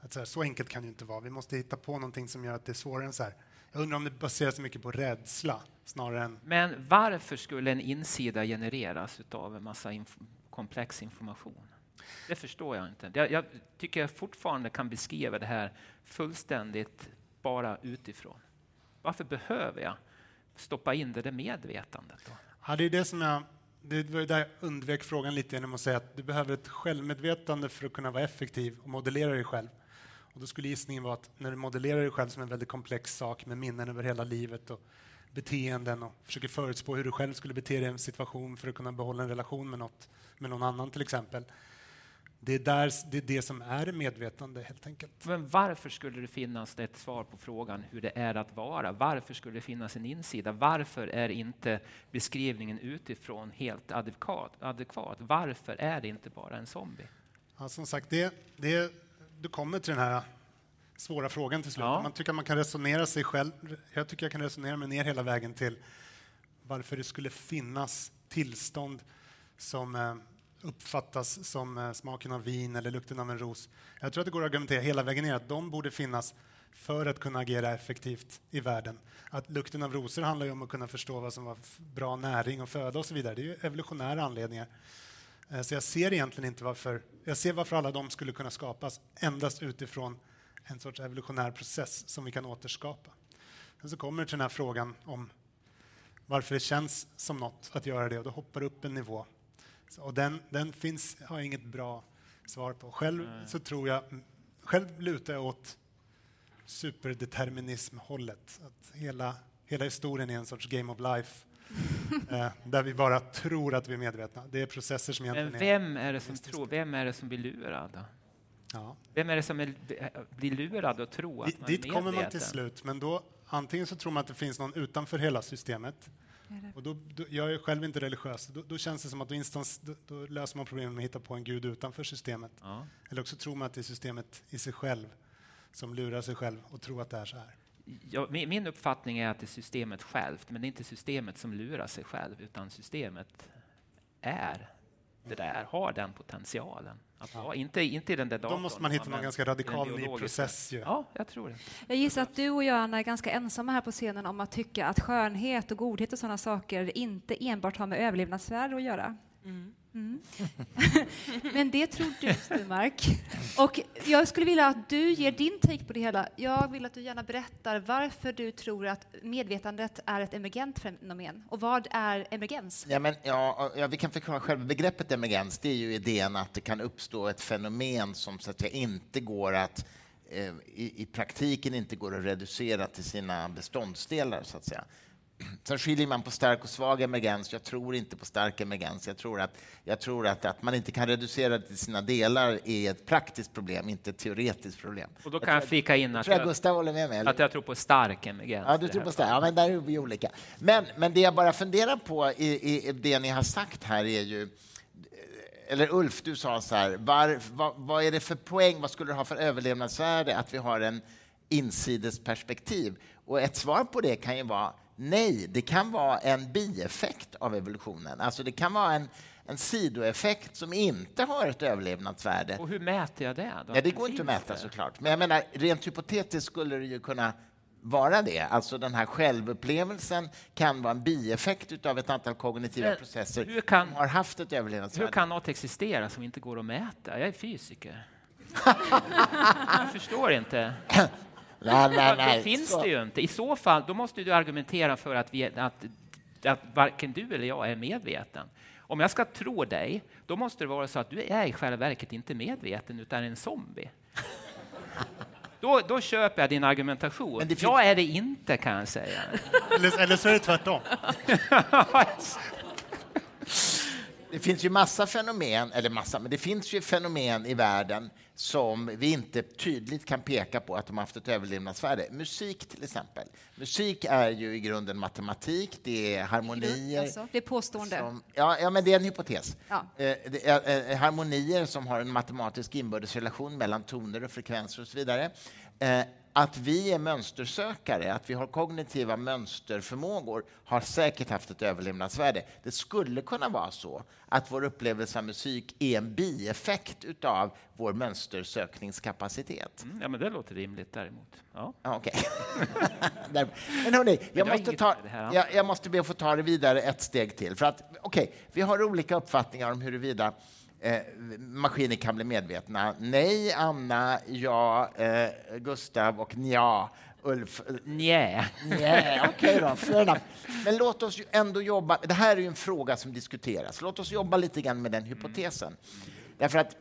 Att så, här, så enkelt kan det inte vara. Vi måste hitta på någonting som gör att det är svårare än så här. Jag undrar om det baseras mycket på rädsla snarare än... Men varför skulle en insida genereras av en massa inf komplex information? Det förstår jag inte. Jag, jag tycker jag fortfarande kan beskriva det här fullständigt bara utifrån. Varför behöver jag stoppa in det där medvetandet? Då? Ja, det är det som jag... Det var ju där jag undvek frågan lite genom att säga att du behöver ett självmedvetande för att kunna vara effektiv och modellera dig själv. Och då skulle gissningen vara att när du modellerar dig själv som en väldigt komplex sak med minnen över hela livet och beteenden och försöker förutspå hur du själv skulle bete dig i en situation för att kunna behålla en relation med, något, med någon annan till exempel. Det är, där, det är det som är medvetande helt enkelt. Men varför skulle det finnas ett svar på frågan hur det är att vara? Varför skulle det finnas en insida? Varför är inte beskrivningen utifrån helt adekvat? adekvat? Varför är det inte bara en zombie? Ja, som sagt, det, det, du kommer till den här svåra frågan till slut. Ja. Man tycker att man kan resonera sig själv. Jag tycker jag kan resonera mig ner hela vägen till varför det skulle finnas tillstånd som eh, uppfattas som eh, smaken av vin eller lukten av en ros. Jag tror att det går att argumentera hela vägen ner att de borde finnas för att kunna agera effektivt i världen. Att lukten av rosor handlar ju om att kunna förstå vad som var bra näring och föda och så vidare. Det är ju evolutionära anledningar. Eh, så jag ser egentligen inte varför, jag ser varför alla de skulle kunna skapas endast utifrån en sorts evolutionär process som vi kan återskapa. Sen så kommer det till den här frågan om varför det känns som något att göra det och då hoppar det upp en nivå. Så, och den, den finns, har jag inget bra svar på. Själv så tror jag, själv lutar jag åt superdeterminism-hållet. Att hela, hela historien är en sorts game of life [laughs] eh, där vi bara tror att vi är medvetna. Det är processer som egentligen Men vem är det som tror? Vem är det som blir lurad? Ja. Vem är det som är, blir lurad och tror att Di- man är Dit kommer man till medveten? slut, men då antingen så tror man att det finns någon utanför hela systemet och då, då, jag är själv inte religiös, då, då känns det som att då, instans, då, då löser man problemet med att hitta på en gud utanför systemet. Ja. Eller också tror man att det är systemet i sig själv som lurar sig själv och tror att det är så här. Ja, min, min uppfattning är att det är systemet självt, men det är inte systemet som lurar sig själv, utan systemet är det där, har den potentialen. Att vara, inte, inte i den där datorn. Då måste man hitta någon ganska radikal ny process ju. Ja, jag tror det. Jag gissar att du och jag, Anna, är ganska ensamma här på scenen om att tycka att skönhet och godhet och sådana saker inte enbart har med överlevnadsvärde att göra. Mm. mm. [laughs] Men det tror du, Sturmark. Och jag skulle vilja att du ger din take på det hela. Jag vill att du gärna berättar varför du tror att medvetandet är ett emergent fenomen. Och vad är emergens? Ja, men, ja, ja, vi kan förklara själva begreppet emergens. Det är ju idén att det kan uppstå ett fenomen som så att säga, inte går att eh, i, i praktiken inte går att reducera till sina beståndsdelar. Så att säga. [clears throat] Sen skiljer man på stark och svag emergens. Jag tror inte på stark emergens. Jag tror att, jag tror att, att man inte kan reducera det till sina delar är ett praktiskt problem, inte ett teoretiskt problem. Och då kan jag flika in Jag att jag jag, Gustav håller med mig. eller? att jag tror på stark emergens. Ja, du tror på stark. Ja, men där är vi olika. Men, men det jag bara funderar på i, i, i det ni har sagt här är ju eller Ulf, du sa så här, var, vad, vad är det för poäng, vad skulle det ha för överlevnadsvärde att vi har en insidesperspektiv? Och ett svar på det kan ju vara nej, det kan vara en bieffekt av evolutionen. Alltså det kan vara en, en sidoeffekt som inte har ett överlevnadsvärde. Och hur mäter jag det? Då? Ja, det går inte att mäta det? såklart. Men jag menar, rent hypotetiskt skulle det ju kunna vara det. Alltså den här självupplevelsen kan vara en bieffekt av ett antal kognitiva Men processer hur kan- som har haft ett Hur överlevnadsvärde. kan något existera som inte går att mäta? Jag är fysiker. [laughs] jag förstår inte. [laughs] Nej, nej, Det nej. finns Så- det ju inte. I så fall då måste du argumentera för att, vi, att, att varken du eller jag är medveten. Om jag ska tro dig, då måste det vara så att du är i själva verket inte medveten utan en zombie. [laughs] Då, då köper jag din argumentation. Men det finns- Jag är det inte kan jag säga. Eller, eller så är det tvärtom. [laughs] Det finns ju massa fenomen, eller massa, men det finns ju fenomen i världen som vi inte tydligt kan peka på att de har haft ett överlevnadsvärde. Musik till exempel. Musik är ju i grunden matematik, det är harmonier. Alltså, det är påstående. Som, ja, ja, men det är en hypotes. Ja. Eh, är, eh, harmonier som har en matematisk inbördes relation mellan toner och frekvenser och så vidare. Eh, att vi är mönstersökare, att vi har kognitiva mönsterförmågor har säkert haft ett överlevnadsvärde. Det skulle kunna vara så att vår upplevelse av musik är en bieffekt utav vår mönstersökningskapacitet. Mm, ja, men det låter rimligt däremot. Ja. Okej. [laughs] Där- Men hörni, jag måste, ta, jag, jag måste be att få ta det vidare ett steg till. För att, okej, vi har olika uppfattningar om huruvida eh, maskiner kan bli medvetna. Nej, Anna, ja, eh, Gustav och nja, Ulf. eh, Nja. Okej då, fair enough. Men låt oss ju ändå jobba, det här är ju en fråga som diskuteras, låt oss jobba lite grann med den hypotesen. Därför att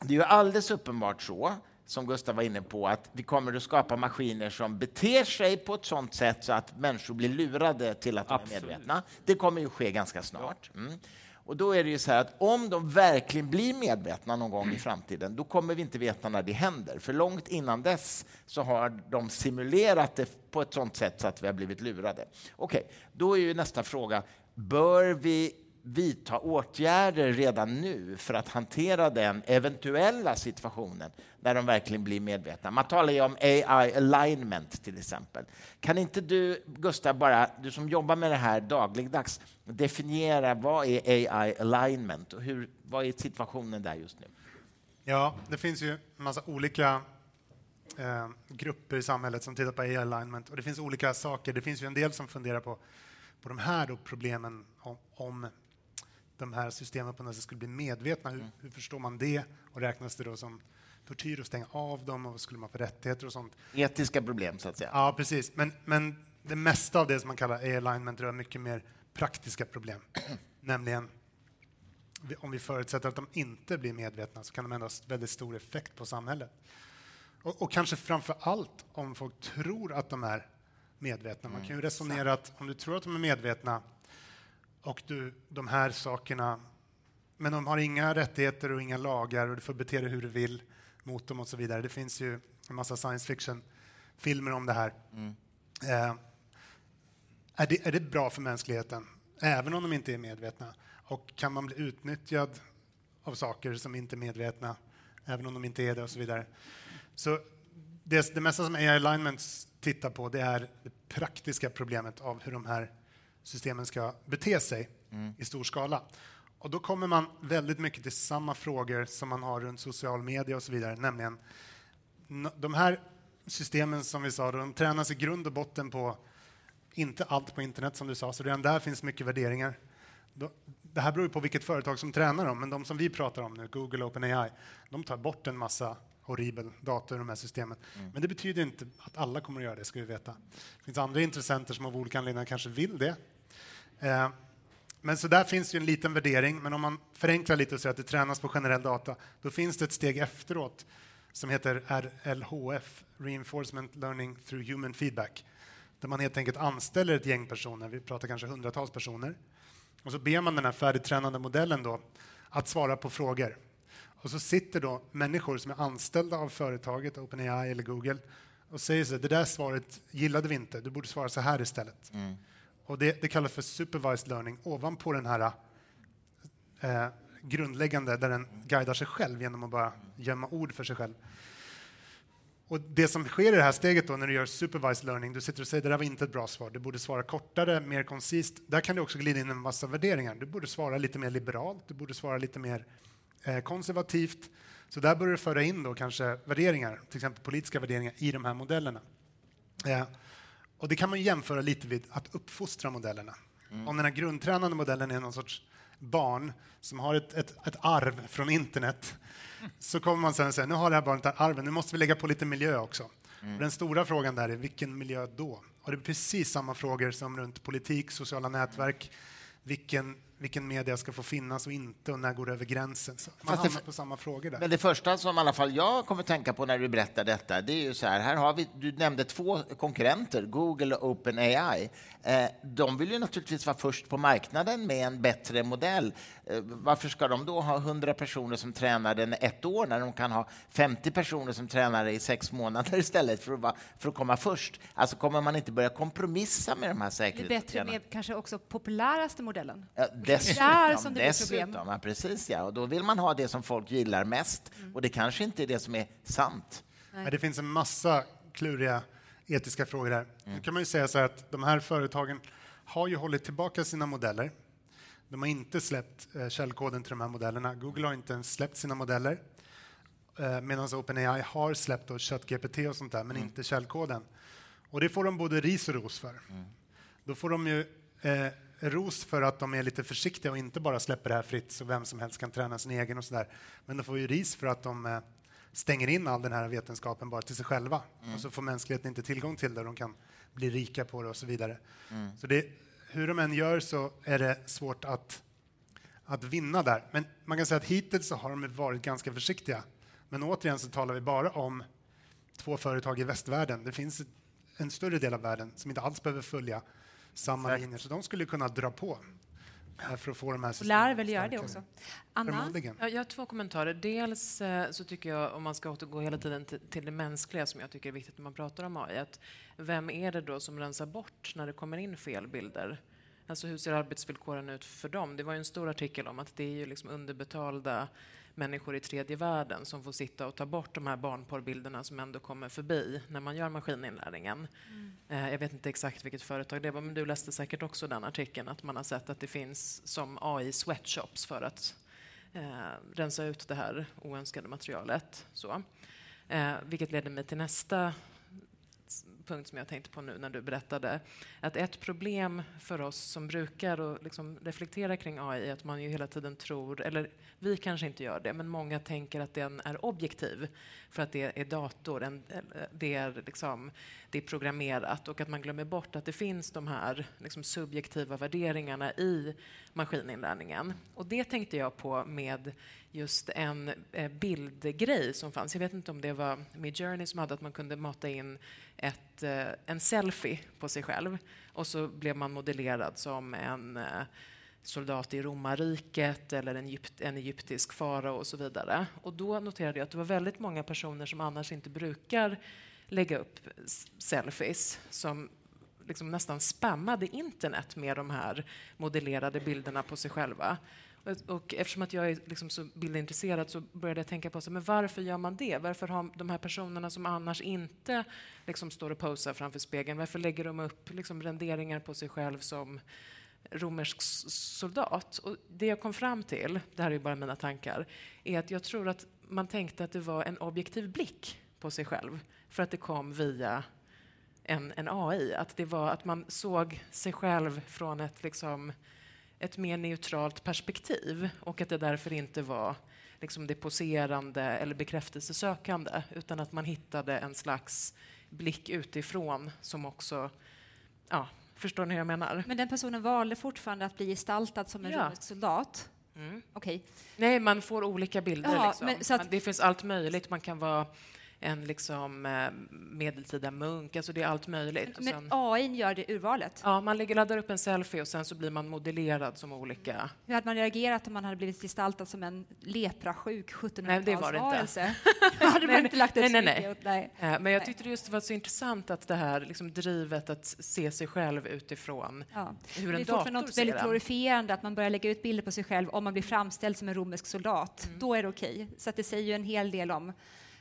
det är ju alldeles uppenbart så, som Gustav var inne på, att vi kommer att skapa maskiner som beter sig på ett sådant sätt så att människor blir lurade till att de Absolut. är medvetna. Det kommer ju ske ganska snart. Mm. Och då är det ju så här att om de verkligen blir medvetna någon gång i framtiden, då kommer vi inte veta när det händer. För långt innan dess så har de simulerat det på ett sådant sätt så att vi har blivit lurade. Okej, då är ju nästa fråga, bör vi vidta åtgärder redan nu för att hantera den eventuella situationen när de verkligen blir medvetna? Man talar ju om AI alignment till exempel. Kan inte du, Gustav, bara, du som jobbar med det här dagligdags, definiera vad är AI alignment och hur, vad är situationen där just nu? Ja, det finns ju en massa olika eh, grupper i samhället som tittar på AI alignment och det finns olika saker. Det finns ju en del som funderar på, på de här då problemen om, om de här systemen på något sätt skulle bli medvetna. Hur, hur, förstår man det? Och räknas det då som tortyr att stänga av dem? Och vad skulle man få rättigheter och sånt? Etiska problem, så att säga. Ja, precis. Men, men det mesta av det som man kallar AI alignment rör mycket mer praktiska problem. [clears throat] Nämligen om vi förutsätter att de inte blir medvetna så kan de ändå ha väldigt stor effekt på samhället. Och, och, kanske framför allt om folk tror att de är medvetna. Man kan ju resonera att om du tror att de är medvetna och du, de här sakerna, men de har inga rättigheter och inga lagar och du får bete dig hur du vill mot dem och så vidare. Det finns ju en massa science fiction-filmer om det här. Mm. Eh, är, det, är det bra för mänskligheten, även om de inte är medvetna? Och kan man bli utnyttjad av saker som inte är medvetna, även om de inte är det och så vidare. Så det, det mesta som AI Alignments tittar på det är det praktiska problemet av hur de här systemen ska bete sig mm. i stor skala. Och då kommer man väldigt mycket till samma frågor som man har runt social media och så vidare, nämligen de här systemen som vi sa, de tränas i grund och botten på inte allt på internet som du sa, så redan där finns mycket värderingar. Det här beror på vilket företag som tränar dem, men de som vi pratar om nu, Google och OpenAI, de tar bort en massa horribel dator i de här systemen. Mm. Men det betyder inte att alla kommer att göra det, ska vi veta. Det finns andra intressenter som av olika anledningar kanske vill det. Eh, men så där finns ju en liten värdering, men om man förenklar lite och säger att det tränas på generell data, då finns det ett steg efteråt som heter RLHF, Reinforcement Learning Through Human Feedback, där man helt enkelt anställer ett gäng personer, vi pratar kanske hundratals personer, och så ber man den här färdigtränade modellen då att svara på frågor. Och så sitter då människor som är anställda av företaget, OpenAI eller Google, och säger så det där svaret gillade vi inte, du borde svara så här istället. Mm. Och det, det, kallas för supervised learning ovanpå den här eh, grundläggande, där den guidar sig själv genom att bara gömma ord för sig själv. Och det som sker i det här steget då, när du gör supervised learning, du sitter och säger det där var inte ett bra svar, du borde svara kortare, mer koncist. Där kan du också glida in en massa värderingar. Du borde svara lite mer liberalt, du borde svara lite mer eh, konservativt. Så där börjar du föra in då kanske värderingar, till exempel politiska värderingar, i de här modellerna. Eh, och det kan man jämföra lite vid att uppfostra modellerna. Mm. Om den här grundtränande modellen är någon sorts barn som har ett, ett, ett arv från internet så kommer man sen säga nu har det här barnet ett arv, nu måste vi lägga på lite miljö också. Mm. Den stora frågan där är vilken miljö då? Och det är precis samma frågor som runt politik, sociala nätverk, vilken vilken media ska få finnas och inte och när går det över gränsen. Så man hamnar på samma frågor där. Men det första som i alla fall jag kommer tänka på när du berättar detta, det är ju så här, här har vi, du nämnde två konkurrenter, Google och OpenAI. Eh, de vill ju naturligtvis vara först på marknaden med en bättre modell. Eh, varför ska de då ha 100 personer som tränar den ett år när de kan ha 50 personer som tränar i sex månader [laughs] istället för att, vara, för att komma först? Alltså kommer man inte börja kompromissa med de här säkerhetsåtgärderna? Det är bättre med kanske också populäraste modellen? Ja, dessutom, som det dessutom ja, precis ja. Och då vill man ha det som folk gillar mest mm. och det kanske inte är det som är sant. Nej. Det finns en massa kluriga etiska frågor där. Mm. Nu kan man ju säga så att de här företagen har ju hållit tillbaka sina modeller. De har inte släppt eh, källkoden till de här modellerna. Google har inte ens släppt sina modeller. Eh, Medan OpenAI har släppt ChatGPT och sånt där, men mm. inte källkoden. Och det får de både ris och ros för. Mm. Då får de ju eh, ros för att de är lite försiktiga och inte bara släpper det här fritt så vem som helst kan träna sin egen och sådär. Men de får ju ris för att de eh, stänger in all den här vetenskapen bara till sig själva. Mm. Och så får mänskligheten inte tillgång till det, de kan bli rika på det och så vidare. Mm. Så det, hur de än gör så är det svårt att, att vinna där. Men man kan säga att hittills så har de varit ganska försiktiga. Men återigen så talar vi bara om två företag i västvärlden. Det finns en större del av världen som inte alls behöver följa samma Exakt. linjer, så de skulle kunna dra på för att få de här systemen Lär väl göra det också. Anna? Ja, jag har två kommentarer. Dels eh, så tycker jag, om man ska återgå hela tiden till, till det mänskliga som jag tycker är viktigt när man pratar om AI, att vem är det då som rensar bort när det kommer in fel bilder? Alltså hur ser arbetsvillkoren ut för dem? Det var ju en stor artikel om att det är ju liksom underbetalda människor i tredje världen som får sitta och ta bort de här barnporrbilderna som ändå kommer förbi när man gör maskininlärningen. Mm. Jag vet inte exakt vilket företag det var, men du läste säkert också den artikeln att man har sett att det finns som AI sweatshops för att eh, rensa ut det här oönskade materialet. Så. Eh, vilket leder mig till nästa punkt som jag tänkte på nu när du berättade. Att ett problem för oss som brukar och liksom reflektera kring AI är att man ju hela tiden tror, eller vi kanske inte gör det, men många tänker att den är objektiv för att det är dator, det är, liksom, det är programmerat och att man glömmer bort att det finns de här liksom subjektiva värderingarna i maskininlärningen. Och det tänkte jag på med just en eh, bildgrej som fanns. Jag vet inte om det var Midjourney som hade att man kunde mata in ett, eh, en selfie på sig själv och så blev man modellerad som en eh, soldat i romarriket eller en, egypt, en egyptisk farao och så vidare. Och då noterade jag att det var väldigt många personer som annars inte brukar lägga upp selfies som liksom nästan spammade internet med de här modellerade bilderna på sig själva. Och eftersom att jag är liksom så bildintresserad så började jag tänka på så, men varför gör man det? Varför har de här personerna som annars inte liksom står och posar framför spegeln, varför lägger de upp liksom renderingar på sig själv som romersk soldat? Och det jag kom fram till, det här är bara mina tankar, är att jag tror att man tänkte att det var en objektiv blick på sig själv för att det kom via en, en AI. Att det var att man såg sig själv från ett liksom ett mer neutralt perspektiv och att det därför inte var liksom det poserande eller bekräftelsesökande utan att man hittade en slags blick utifrån som också... Ja, förstår ni hur jag menar? Men den personen valde fortfarande att bli gestaltad som en ja. romersk soldat? Mm. Okay. Nej, man får olika bilder. Ja, liksom. att... Det finns allt möjligt. Man kan vara en liksom, eh, medeltida munk. Alltså det är allt möjligt. Men sen, AI gör det urvalet? Ja, man lägger, laddar upp en selfie och sen så blir man modellerad som olika... Hur hade man reagerat om man hade blivit gestaltad som en leprasjuk 1700-talsvarelse? [laughs] hade man inte lagt nej, nej, nej. nej. Eh, men jag tyckte det just var så intressant att det här liksom, drivet att se sig själv utifrån ja. hur en dator ser Det är något väldigt glorifierande att man börjar lägga ut bilder på sig själv om man blir framställd som en romersk soldat. Mm. Då är det okej. Okay. Så det säger ju en hel del om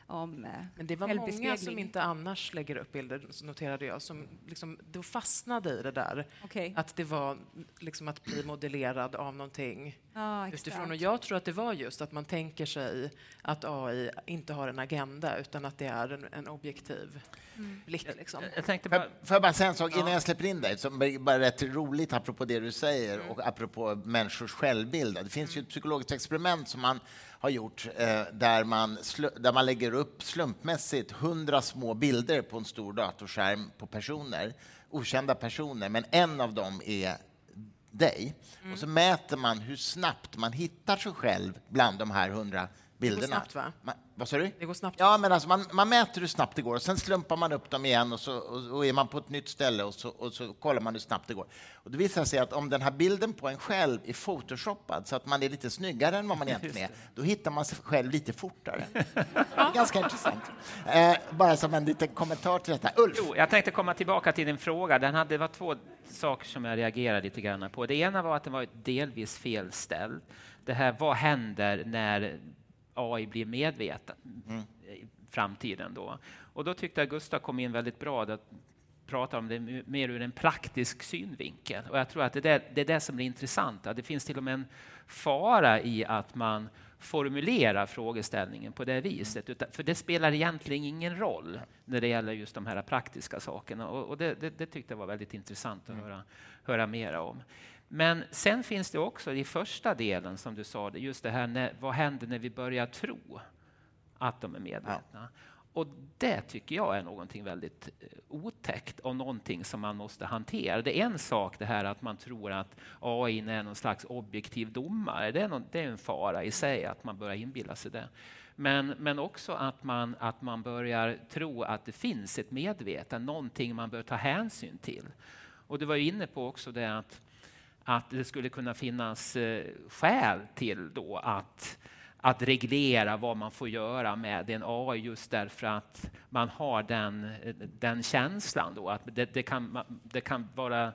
om eh, Men det var många som inte annars lägger upp bilder, noterade jag, som liksom, då fastnade i det där. Okay. Att det var liksom att bli modellerad av någonting ah, utifrån. Och jag tror att det var just att man tänker sig att AI inte har en agenda utan att det är en, en objektiv mm. blick. Liksom. Jag, jag tänkte bara... Får jag bara säga en sak innan ja. jag släpper in dig, som är bara rätt roligt apropå det du säger mm. och apropå människors självbild. Det finns ju ett psykologiskt experiment som man har gjort eh, där, man där man lägger upp slumpmässigt hundra små bilder på en stor datorskärm på personer, okända personer, men en av dem är dig. Mm. Och så mäter man hur snabbt man hittar sig själv bland de här hundra bilderna. Det går snabbt, va? Man, vad sa du? Det går snabbt. Ja, men alltså man, man mäter hur snabbt det går och sen slumpar man upp dem igen och så och, och är man på ett nytt ställe och så, och så kollar man hur snabbt det går. Och det visar sig att om den här bilden på en själv är photoshoppad så att man är lite snyggare än vad man [laughs] egentligen är, då hittar man sig själv lite fortare. [laughs] ganska intressant. Eh, bara som en liten kommentar till detta. Ulf? Jo, jag tänkte komma tillbaka till din fråga. Den hade, det var två saker som jag reagerade lite grann på. Det ena var att den var delvis felställd. Det här, vad händer när AI blir medveten mm. i framtiden. Då. Och då tyckte jag Gustav kom in väldigt bra att prata om det mer ur en praktisk synvinkel. Och jag tror att det är det, är det som är intressant. Det finns till och med en fara i att man formulerar frågeställningen på det viset. För det spelar egentligen ingen roll när det gäller just de här praktiska sakerna. Och, det, det, det tyckte jag var väldigt intressant att mm. höra, höra mera om. Men sen finns det också i första delen som du sa, just det här när, vad händer när vi börjar tro att de är medvetna? Ja. Och det tycker jag är någonting väldigt eh, otäckt och någonting som man måste hantera. Det är en sak det här att man tror att AI är någon slags objektiv domare. Det är, någon, det är en fara i sig att man börjar inbilla sig det. Men, men också att man, att man börjar tro att det finns ett medvetande, någonting man bör ta hänsyn till. Och du var inne på också det att att det skulle kunna finnas eh, skäl till då att, att reglera vad man får göra med en AI just därför att man har den, den känslan då att det, det, kan, det kan vara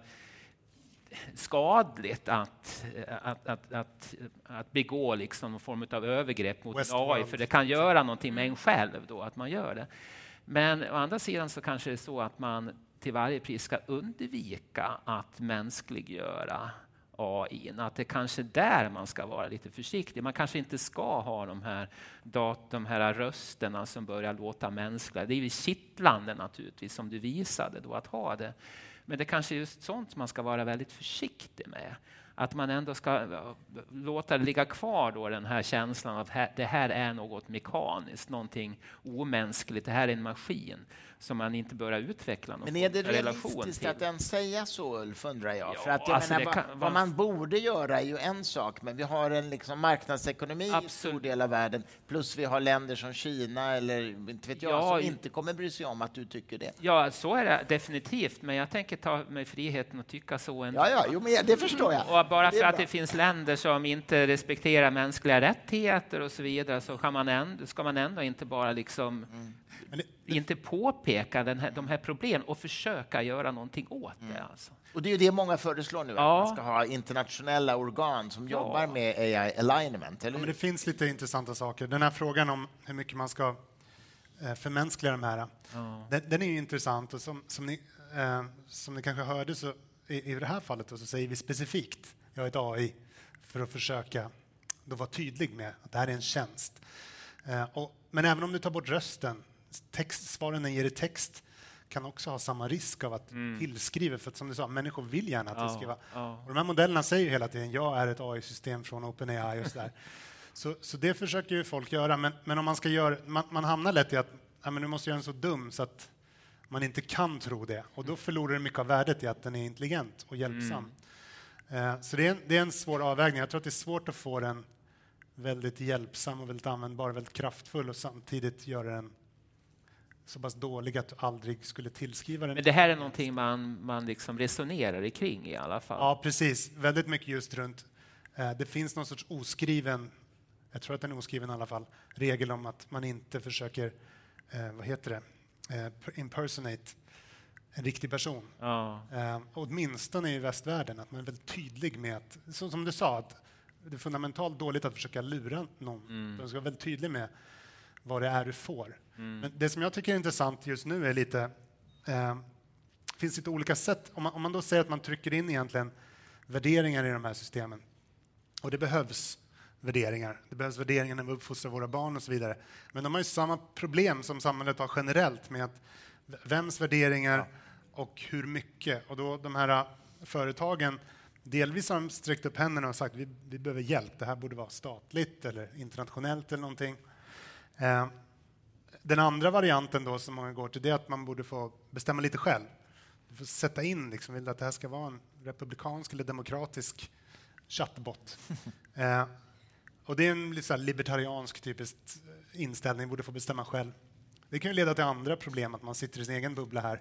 skadligt att, att, att, att, att begå liksom någon form av övergrepp mot en AI, för det kan göra någonting med en själv då, att man gör det. Men å andra sidan så kanske det är så att man till varje pris ska undvika att mänskliggöra AI. Att det kanske är där man ska vara lite försiktig. Man kanske inte ska ha de här, de här rösterna som börjar låta mänskliga. Det är ju kittlande naturligtvis, som du visade då, att ha det. Men det kanske är just sånt man ska vara väldigt försiktig med. Att man ändå ska låta det ligga kvar då den här känslan att det här är något mekaniskt, någonting omänskligt, det här är en maskin som man inte börjar utveckla någon Men är det realistiskt till. att ens säga så, Ulf, undrar jag? Ja, För att jag alltså menar, kan, vad, vad, man borde göra är ju en sak, men vi har en liksom marknadsekonomi Absolut. i stor del av världen, plus vi har länder som Kina eller inte vet jag, ja, som inte kommer bry sig om att du tycker det. Ja, så är det definitivt, men jag tänker ta mig friheten att tycka så ändå. Ja, ja, jo, men det förstår jag. [laughs] Och bara för att det finns länder som inte respekterar mänskliga rättigheter och så vidare, så kan man ändå, ska man ändå inte bara liksom mm det, det... inte påpeka den här, de här problemen och försöka göra någonting åt det. Mm. Alltså. Och det är ju det många föreslår nu, ja. att man ska ha internationella organ som ja. jobbar med AI alignment. Eller ja, men det finns lite intressanta saker. Den här frågan om hur mycket man ska eh, förmänskliga de här, den, den, är ju intressant och som, som, ni, eh, som ni kanske hörde så i, i det här fallet då, så säger vi specifikt, jag är ett AI, för att försöka då vara tydlig med att det här är en tjänst. Eh, och, men även om du tar bort rösten text, svaren den ger i text kan också ha samma risk av att mm. tillskriva, för att som du sa, människor vill gärna tillskriva. Ja, ja. Och de här modellerna säger ju hela tiden, jag är ett AI-system från OpenAI och sådär. [laughs] så, så det försöker ju folk göra, men, men om man ska göra, man, man hamnar lätt i att ja, men du måste göra den så dum så att man inte kan tro det. Och då förlorar det mycket av värdet i att den är intelligent och hjälpsam. Mm. Uh, så det är, en, det är en svår avvägning. Jag tror att det är svårt att få den väldigt hjälpsam och väldigt användbar, väldigt kraftfull och samtidigt göra den så pass dålig att du aldrig skulle tillskriva den. Men det här är någonting man, man liksom resonerar kring i alla fall? Ja, precis. Väldigt mycket just runt... Eh, det finns någon sorts oskriven, jag tror att den är oskriven i alla fall, regel om att man inte försöker, eh, vad heter det, eh, impersonate en riktig person. Ja. Eh, åtminstone i västvärlden, att man är väldigt tydlig med att, så, som du sa, att det är fundamentalt dåligt att försöka lura någon. Mm. Man ska vara väldigt tydlig med vad det är du får. Mm. Men det som jag tycker är intressant just nu är lite... Eh, finns lite olika sätt. Om man, om man då säger att man trycker in egentligen värderingar i de här systemen, och det behövs värderingar. Det behövs värderingar när vi uppfostrar våra barn och så vidare. Men de har ju samma problem som samhället har generellt med att vems värderingar ja. och hur mycket. Och då de här äh, företagen, delvis har de sträckt upp händerna och sagt vi, vi behöver hjälp. Det här borde vara statligt eller internationellt eller någonting. Eh, den andra varianten då som många går till det är att man borde få bestämma lite själv. Du får sätta in, liksom, vill att det här ska vara en republikansk eller demokratisk chattbot. [laughs] eh, och det är en lite libertariansk typisk inställning, borde få bestämma själv. Det kan ju leda till andra problem, att man sitter i sin egen bubbla här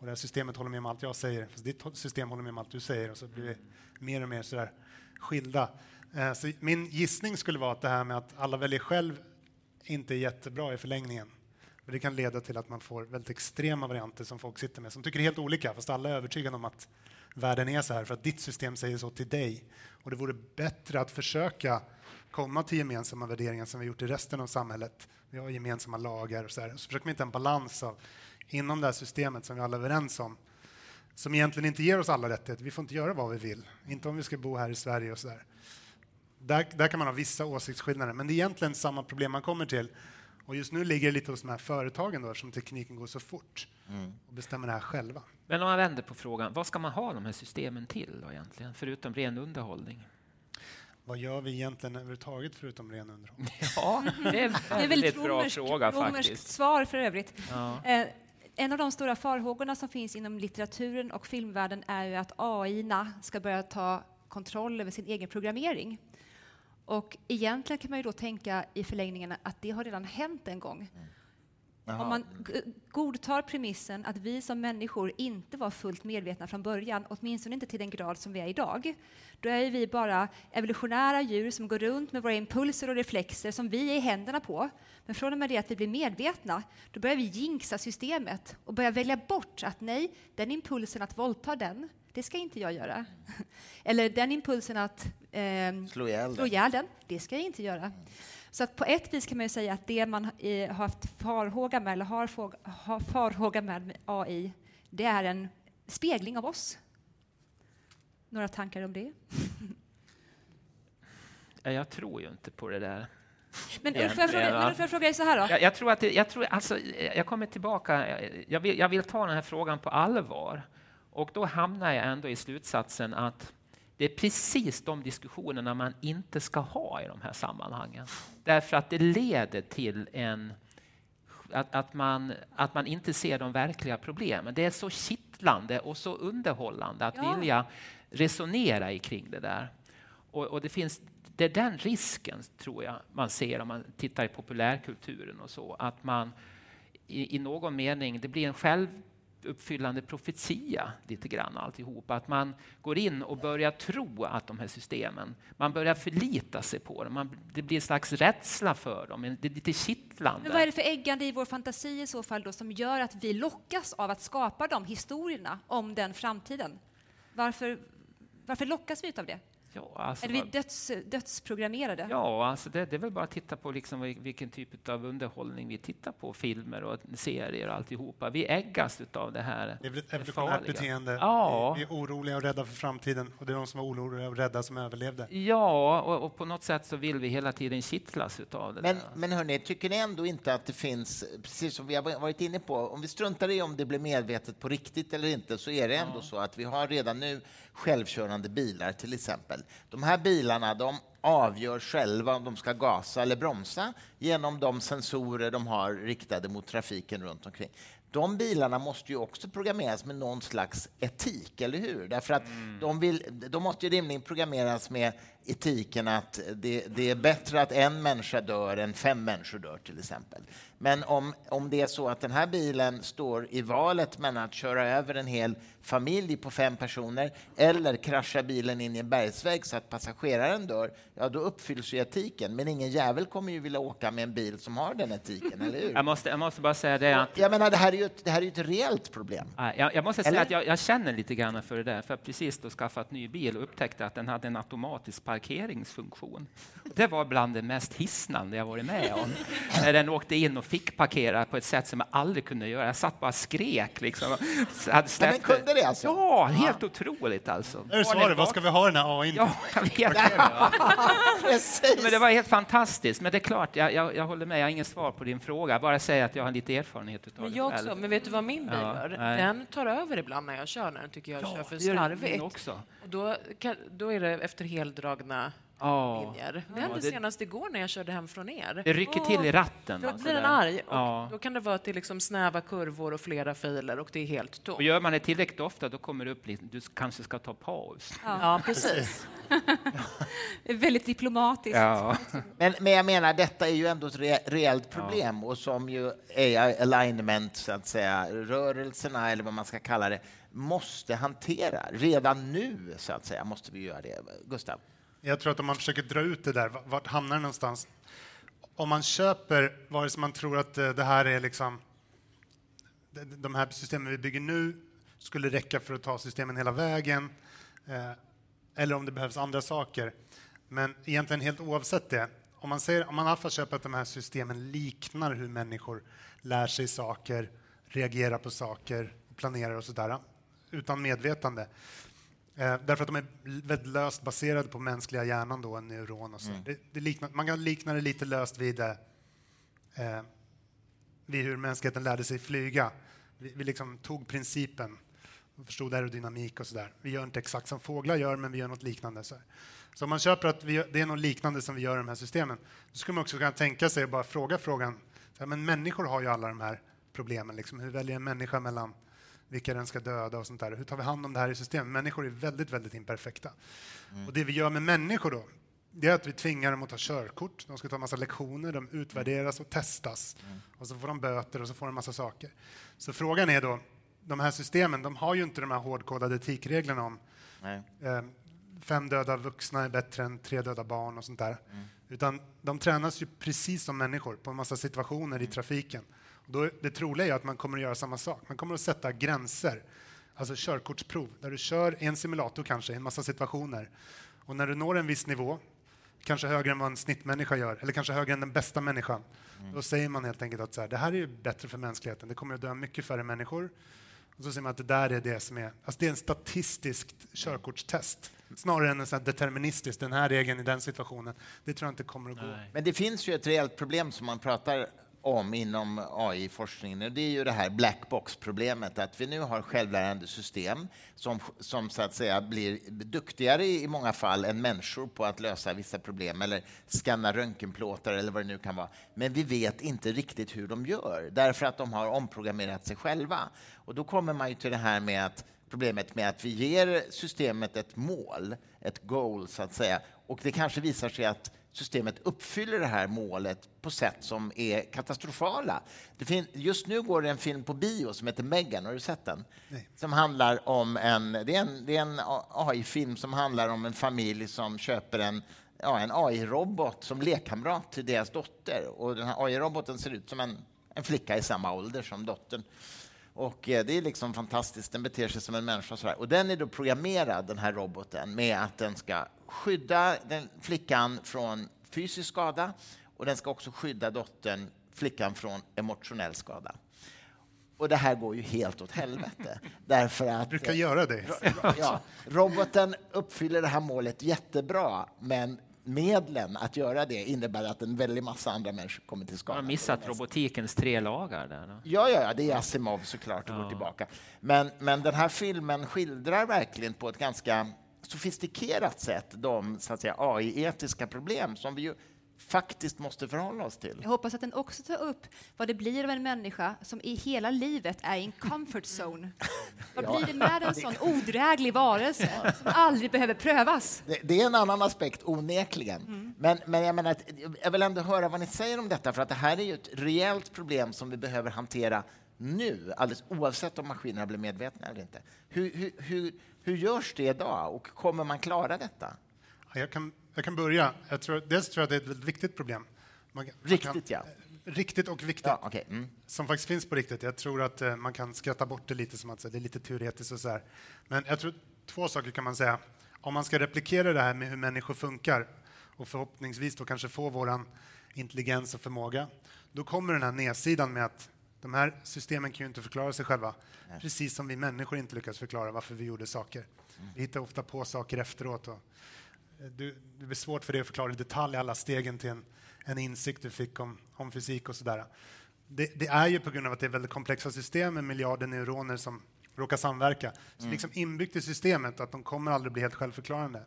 och det här systemet håller med om allt jag säger, fast ditt system håller med om allt du säger och så blir vi mer och mer sådär skilda. Eh, så min gissning skulle vara att det här med att alla väljer själv inte är jättebra i förlängningen. För det kan leda till att man får väldigt extrema varianter som folk sitter med, som tycker helt olika, fast alla är övertygade om att världen är så här, för att ditt system säger så till dig. Och det vore bättre att försöka komma till gemensamma värderingar som vi gjort i resten av samhället. Vi har gemensamma lagar och så här. Så försöker man hitta en balans av, inom det här systemet som vi alla är överens om, som egentligen inte ger oss alla rättigheter. Vi får inte göra vad vi vill, inte om vi ska bo här i Sverige och så där. Där, där kan man ha vissa åsiktsskillnader, men det är egentligen samma problem man kommer till. Och just nu ligger det lite hos de här företagen då, som tekniken går så fort mm. och bestämmer det här själva. Men om man vänder på frågan, vad ska man ha de här systemen till då egentligen, förutom ren underhållning? Vad gör vi egentligen överhuvudtaget förutom ren underhållning? [laughs] Ja, det är en väldigt, väldigt bra romersk, fråga faktiskt. svar för övrigt. Ja. Eh, en av de stora farhågorna som finns inom litteraturen och filmvärlden är ju att AI ska börja ta kontroll över sin egen programmering. Och egentligen kan man ju då tänka i förlängningen att det har redan hänt en gång. Mm. Om man godtar premissen att vi som människor inte var fullt medvetna från början, åtminstone inte till den grad som vi är idag, då är vi bara evolutionära djur som går runt med våra impulser och reflexer som vi är i händerna på. Men från och med det att vi blir medvetna, då börjar vi jinxa systemet och börjar välja bort att nej, den impulsen att våldta den, det ska inte jag göra. [laughs] Eller den impulsen att ehm, Slå ihjäl den, det ska jag inte göra. Så att på ett vis kan man ju säga att det man har haft farhåga med, eller har, farhåga med AI, det är en spegling av oss. Några tankar om det? [laughs] Ja, Jag tror ju inte på det där. Men får jag fråga, redan. men får jag fråga dig så här då? Jag, jag tror att det, jag, tror, alltså, jag kommer tillbaka, jag vill, jag vill ta den här frågan på allvar. Och då hamnar jag ändå i slutsatsen att det är precis de diskussionerna man inte ska ha i de här sammanhangen. Därför att det leder till en att, att, man, att man inte ser de verkliga problemen. Det är så kittlande och så underhållande att Ja. vilja resonera kring det där. Och, och det, finns, det är den risken, tror jag, man ser om man tittar i populärkulturen och så, att man i, i någon mening, det blir en självuppfyllande profetia lite grann alltihop. Att man går in och börjar tro att de här systemen, man börjar förlita sig på dem. Man, det blir en slags rädsla för dem, det är lite kittlande. Men vad är det för äggande i vår fantasi i så fall då som gör att vi lockas av att skapa de historierna om den framtiden? Varför, varför lockas vi av det? Ja, alltså, Är vi döds, dödsprogrammerade? Ja, alltså det, det är väl bara att titta på liksom vil- vilken typ av underhållning vi tittar på, filmer och serier och alltihopa. Vi äggas av det här. Det är väl ett det evolutionärt beteende. Ja. Vi, är oroliga och rädda för framtiden och det är de som var oroliga och rädda som överlevde. Ja, och, och på något sätt så vill vi hela tiden kittlas utav det Men, där. men hörni, tycker ni ändå inte att det finns, precis som vi har varit inne på, om vi struntar i om det blir medvetet på riktigt eller inte, så är det ändå så att vi har redan nu självkörande bilar till exempel. De här bilarna, de avgör själva om de ska gasa eller bromsa genom de sensorer de har riktade mot trafiken runt omkring. De bilarna måste ju också programmeras med någon slags etik, eller hur? Därför att de, vill, de måste ju rimligen programmeras med etiken att det, det är bättre att en människa dör än fem människor dör, till exempel. Men om, om det är så att den här bilen står i valet mellan att köra över en hel familj på fem personer eller krascha bilen in i en bergsvägg så att passageraren dör, ja då uppfylls ju etiken. Men ingen jävel kommer ju vilja åka med en bil som har den etiken, eller hur? [laughs] Jag måste, jag måste bara säga det att Jag menar, det här är ju ett, det här är ett reellt problem. Jag, jag måste säga Eller? att jag, jag känner lite grann för det där, för jag precis då skaffat ny bil och upptäckte att den hade en automatisk parkeringsfunktion. Det var bland det mest hisnande jag varit med om. När den åkte in och fick parkera på ett sätt som jag aldrig kunde göra. Jag satt bara och skrek. Liksom. Hade Men släppt den kunde det alltså? Ja, helt otroligt alltså. Är det svaret? Vad ska vi ha den här AI Ja, jag vet. [laughs] Precis! Men det var helt fantastiskt. Men det är klart, jag, jag, jag håller med. Jag har ingen svar på din fråga. Bara säga att jag har lite erfarenhet utav Men det jag också. Men vet du vad min bil Ja, gör? nej. Den tar över ibland när jag kör, när den tycker jag kör för slarvigt. Och då, kan, då är det efter heldragna Ja. linjer. Det Ja, hände det- senast igår när jag körde hem från er. Det rycker till i ratten. Då alltså, blir den arg. Och Ja. Då kan det vara att det är liksom snäva kurvor och flera filer och det är helt tomt. Och gör man det tillräckligt ofta, då kommer det upp lite, du kanske ska ta paus. Ja, precis. [laughs] Det är väldigt diplomatiskt. Ja. Men, men jag menar, detta är ju ändå ett re reellt problem och som ju AI alignment, så att säga, rörelserna eller vad man ska kalla det, måste hantera. Redan nu, så att säga, måste vi göra det. Gustav? Jag tror att om man försöker dra ut det där, vart hamnar det någonstans? Om man köper, vare sig man tror att eh, det här är liksom de- här systemen vi bygger nu skulle räcka för att ta systemen hela vägen, eh, eller om det behövs andra saker. Men egentligen helt oavsett det, om man, säger, om man i alla fall köper att de här systemen liknar hur människor lär sig saker, reagerar på saker, planerar och sådär, utan medvetande, Eh, därför att de är väldigt löst baserade på mänskliga hjärnan, då, en neuron. Och så. Det, det liknar, man kan likna det lite löst vid, eh, vid hur mänskligheten lärde sig flyga. Vi, vi liksom tog principen och förstod aerodynamik och sådär. Vi gör inte exakt som fåglar gör, men vi gör något liknande. Så, här. så om man köper att vi, det är något liknande som vi gör i de här systemen, då skulle man också kunna tänka sig och bara fråga frågan, så här, men människor har ju alla de här problemen. Liksom. Hur väljer en människa mellan vilka den ska döda och sånt där. Hur tar vi hand om det här i systemet? Människor är väldigt, väldigt imperfekta. Och det vi gör med människor då, det är att vi tvingar dem att ta körkort. De ska ta massa lektioner, de utvärderas och testas. Och så får de böter och så får de massa saker. Så frågan är då, de här systemen, de har ju inte de här hårdkodade etikreglerna om eh, fem döda vuxna är bättre än tre döda barn och sånt där. Utan de tränas ju precis som människor på en massa situationer i trafiken. Då, det troliga är att man kommer att göra samma sak. Man kommer att sätta gränser, alltså körkortsprov, där du kör i en simulator kanske, i en massa situationer. Och när du når en viss nivå, kanske högre än vad en snittmänniska gör, eller kanske högre än den bästa människan, då säger man helt enkelt att så här, det här är ju bättre för mänskligheten, det kommer att dö mycket färre människor. Och så säger man att det där är det som är, alltså det är en statistiskt körkortstest snarare än en sån deterministisk, den här regeln i den situationen. Det tror jag inte kommer att gå. Men det finns ju ett reellt problem som man pratar om inom AI-forskningen och det är ju det här black box-problemet att vi nu har självlärande system som, som så att säga blir duktigare i många fall än människor på att lösa vissa problem eller skanna röntgenplåtar eller vad det nu kan vara. Men vi vet inte riktigt hur de gör därför att de har omprogrammerat sig själva. Och då kommer man ju till det här med att problemet med att vi ger systemet ett mål, ett goal så att säga, och det kanske visar sig att systemet uppfyller det här målet på sätt som är katastrofala. Det just nu går det en film på bio som heter Megan, har du sett den? Nej. Som handlar om en, det är en, en AI-film som handlar om en familj som köper en, ja, en AI-robot som lekkamrat till deras dotter. Och den här AI-roboten ser ut som en, en flicka i samma ålder som dottern. Och eh, det är liksom fantastiskt, den beter sig som en människa. Sådär. och den är då programmerad, den här roboten, med att den ska skydda den flickan från fysisk skada och den ska också skydda dottern, flickan, från emotionell skada. Och det här går ju helt åt helvete. [laughs] därför att, brukar göra det. ja, roboten uppfyller det här målet jättebra, men medlen att göra det innebär att en väldig massa andra människor kommer till skada. Man har missat robotikens tre lagar där. Då. Ja, ja, ja, det är Asimov såklart och går tillbaka. Men, men den här filmen skildrar verkligen på ett ganska sofistikerat sätt de så att säga, AI-etiska problem som vi ju faktiskt måste förhålla oss till. Jag hoppas att den också tar upp vad det blir av en människa som i hela livet är i en comfort zone. Vad Ja. blir det med en sån odräglig varelse som aldrig behöver prövas? Det, det är en annan aspekt, onekligen. Men, men jag, menar, att- jag vill ändå höra vad ni säger om detta, för att det här är ju ett rejält problem som vi behöver hantera nu, alldeles oavsett om maskinerna blir medvetna eller inte. Hur, hur, hur, hur görs det idag och kommer man klara detta? Ja, Jag kan, jag kan börja. Jag tror, dels tror jag att det är ett väldigt viktigt problem. Man, kan- man Riktigt, kan, ja. Riktigt och viktigt. Ja, okej. Mm. Som faktiskt finns på riktigt. Jag tror att eh, man kan skratta bort det lite som att det är lite teoretiskt och så här. Men jag tror två saker kan man säga. Om man ska replikera det här med hur människor funkar och förhoppningsvis då kanske få våran intelligens och förmåga, då kommer den här nedsidan med att de här systemen kan ju inte förklara sig själva, precis som vi människor inte lyckas förklara varför vi gjorde saker. Vi hittar ofta på saker efteråt. Och eh, du, det blir svårt för dig att förklara i detalj alla stegen till en, en insikt du fick om, om fysik och sådär. Det, det är ju på grund av att det är väldigt komplexa system med miljarder neuroner som råkar samverka. Så liksom inbyggt i systemet att de kommer aldrig bli helt självförklarande.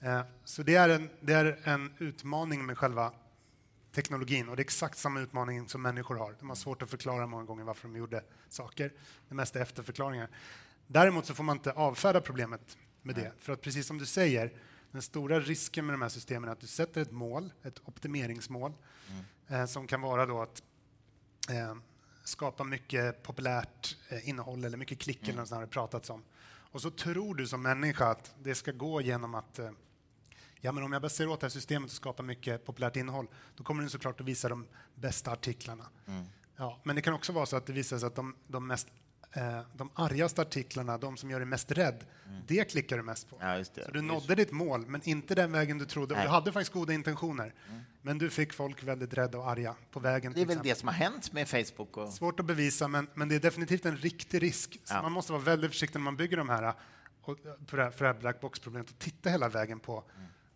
Eh, Så det är, en, det är en utmaning med själva teknologin och det är exakt samma utmaning som människor har. De har svårt att förklara många gånger varför de gjorde saker. Det mesta är efterförklaringar. Däremot så får man inte avfärda problemet med det. För att precis som du säger, den stora risken med de här systemen är att du sätter ett mål, ett optimeringsmål, eh, som kan vara då att eh, skapa mycket populärt eh, innehåll eller mycket klick eller något sånt har pratats om. Och så tror du som människa att det ska gå genom att eh, Ja, men om jag bara ser åt det här systemet och skapar mycket populärt innehåll, då kommer den såklart att visa de bästa artiklarna. Ja, men det kan också vara så att det visar sig att de, de, mest, de argaste artiklarna, de som gör dig mest rädd, det klickar du mest på. Ja. Så du nådde ditt mål, men inte den vägen du trodde. Nej. du hade faktiskt goda intentioner, men du fick folk väldigt rädda och arga på vägen. Det är väl exempel. det som har hänt med Facebook? Och... Svårt att bevisa, men, men det är definitivt en riktig risk. Ja. Man måste vara väldigt försiktig när man bygger de här, och, för det här, för det här black box-problemet och titta hela vägen på,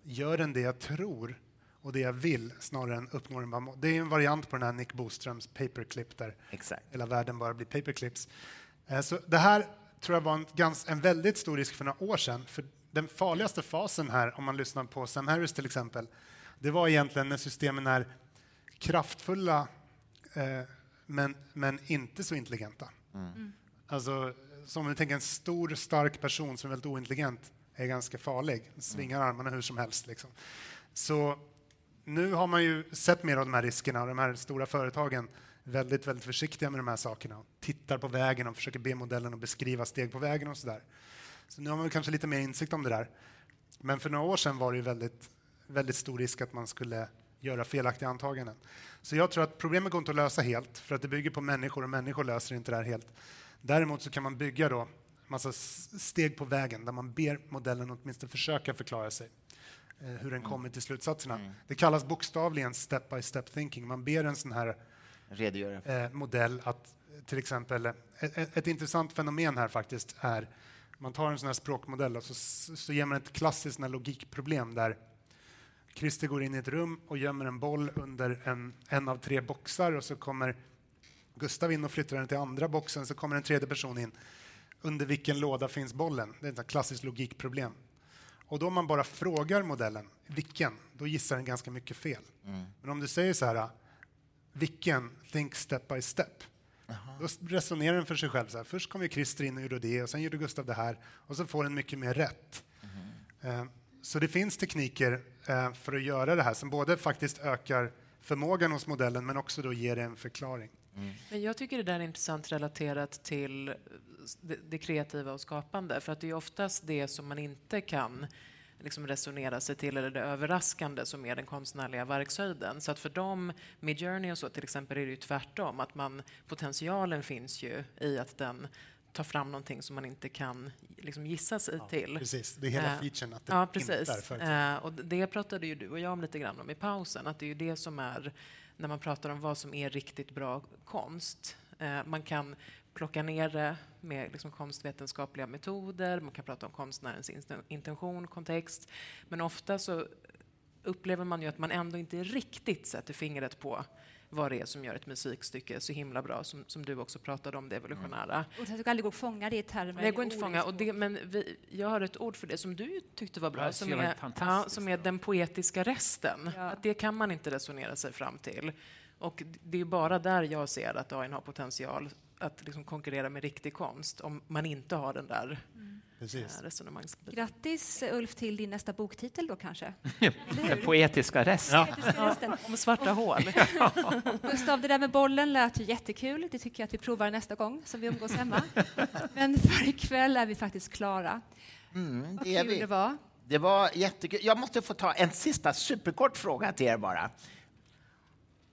gör den det jag tror och det jag vill snarare än uppnår må- Det är en variant på den här Nick Boströms paperclip där Exakt. hela världen bara blir paperclips. Eh, Så det här tror jag var en, gans, en väldigt stor risk för några år sedan. För den farligaste fasen här, om man lyssnar på Sam Harris till exempel, det var egentligen när systemen är kraftfulla eh, men, men inte så intelligenta. Alltså, som om du tänker en stor, stark person som är väldigt ointelligent, är ganska farlig. Svingar armarna hur som helst. Liksom. Så nu har man ju sett mer av de här riskerna och de här stora företagen väldigt, väldigt försiktiga med de här sakerna. Tittar på vägen och försöker be modellen att beskriva steg på vägen och sådär. Så nu har man kanske lite mer insikt om det där. Men för några år sedan var det väldigt, väldigt stor risk att man skulle göra felaktiga antaganden. Så jag tror att problemet går inte att lösa helt, för att det bygger på människor och människor löser inte det här helt. Däremot så kan man bygga då massa steg på vägen där man ber modellen åtminstone försöka förklara sig eh, hur den kommer till slutsatserna. Mm. Det kallas bokstavligen step by step thinking. Man ber en sån här eh, modell att till exempel, ett, ett, ett, intressant fenomen här faktiskt är man tar en sån här språkmodell och så, så ger man ett klassiskt logikproblem där Christer går in i ett rum och gömmer en boll under en, en av tre boxar och så kommer Gustav in och flyttar den till andra boxen, så kommer en tredje person in. Under vilken låda finns bollen? Det är ett klassiskt logikproblem. Och då om man bara frågar modellen vilken, då gissar den ganska mycket fel. Mm. Men om du säger så här, vilken, think step by step. Aha. Då resonerar den för sig själv. Så här, Först kommer Christer in och gjorde det och sen gjorde Gustav det här och så får den mycket mer rätt. Mm. Så det finns tekniker eh, för att göra det här som både faktiskt ökar förmågan hos modellen men också då ger en förklaring. Mm. Men jag tycker det där är intressant relaterat till det, kreativa och skapande. För att det är oftast det som man inte kan liksom resonera sig till eller det överraskande som är den konstnärliga verkshöjden. Så att för dem, med Journey och så till exempel, är det ju tvärtom. Att man, potentialen finns ju i att den tar fram någonting som man inte kan liksom gissa sig ja, till. Precis, det är hela uh, featuren att det ja, precis. uh, och Det pratade ju du och jag om lite grann om i pausen, att det är ju det som är när man pratar om vad som är riktigt bra konst. Uh, man kan plocka ner det med liksom konstvetenskapliga metoder, man kan prata om konstnärens intention, kontext, men ofta så upplever man ju att man ändå inte riktigt sätter fingret på vad det är som gör ett musikstycke så himla bra, som, som du också pratade om, det evolutionära. Mm. Och det kan aldrig gå att fånga det i termer. Det går inte att fånga, och det, men vi, jag har ett ord för det som du tyckte var bra, som är, ja, som är den poetiska resten. Ja. Att det kan man inte resonera sig fram till. Och det är bara där jag ser att AI har potential att liksom konkurrera med riktig konst, om man inte har den där mm. Resonemangsbiten. Grattis Ulf till din nästa boktitel då kanske? [laughs] Den poetiska resten. Ja. Om svarta hål. [laughs] Gustav, det där med bollen lät ju jättekul. Det tycker jag att vi provar nästa gång som vi umgås hemma. [laughs] Men för ikväll är vi faktiskt klara. Mm, det Vad kul det var. Det var jättekul. Jag måste få ta en sista superkort fråga till er bara.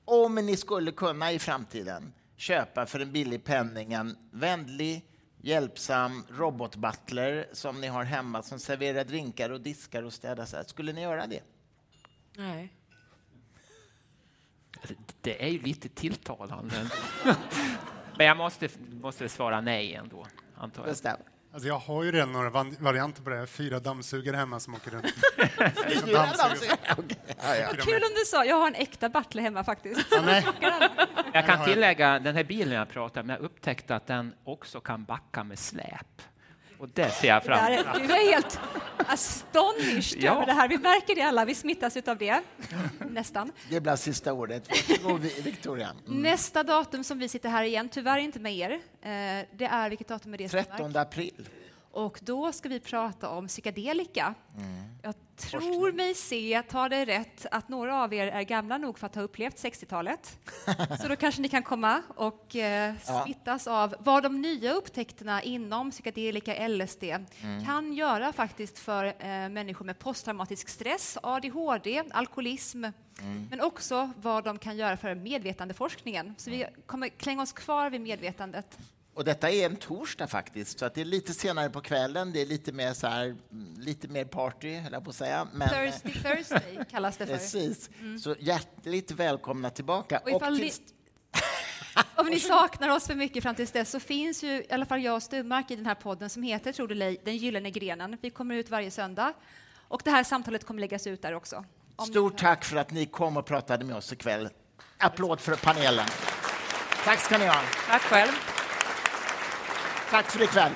Om ni skulle kunna i framtiden köpa för en billig penning en vänlig hjälpsam robotbutler som ni har hemma som serverar drinkar och diskar och städar. Så här. Skulle ni göra det? Nej. Det är ju lite tilltalande. [laughs] Men jag måste, måste svara nej ändå, antar jag. Alltså jag har ju redan några varianter på det. Fyra dammsugare hemma som åker runt. [laughs] Fyra dammsugare? Ja, ja. Kul om du sa, jag har en äkta butler hemma faktiskt. Ja, jag kan tillägga, den här bilen jag pratar om, jag upptäckte att den också kan backa med släp. Och det ser jag fram emot. Du är helt astonished ja. över det här. Vi märker det alla, vi smittas av det. Nästan. Det blir sista ordet. Victoria. Mm. Nästa datum som vi sitter här igen, tyvärr inte med er, eh, det är, vilket datum är det? 13 april. Och då ska vi prata om psykedelika. Mm. Jag tror mig se, ta det rätt, att några av er är gamla nog för att ha upplevt 60-talet. [laughs] Så då kanske ni kan komma och eh, smittas ja. av vad de nya upptäckterna inom psykedelika LSD mm. kan göra faktiskt för eh, människor med posttraumatisk stress, ADHD, alkoholism, mm. men också vad de kan göra för medvetandeforskningen. Så vi kommer klänga oss kvar vid medvetandet. Och detta är en torsdag faktiskt, så att det är lite senare på kvällen. Det är lite mer, så här, lite mer party, höll jag på att säga. Men, Thursday Thursday kallas det för. Precis. Mm. Så hjärtligt välkomna tillbaka. Och och till... [laughs] Om ni saknar oss för mycket fram tills dess så finns ju i alla fall jag och Stummark i den här podden som heter, tror du Den gyllene grenen. Vi kommer ut varje söndag och det här samtalet kommer läggas ut där också. Stort tack för att ni kom och pratade med oss ikväll. Applåd för panelen. Tack ska ni ha. Tack själv. Tack för ikväll.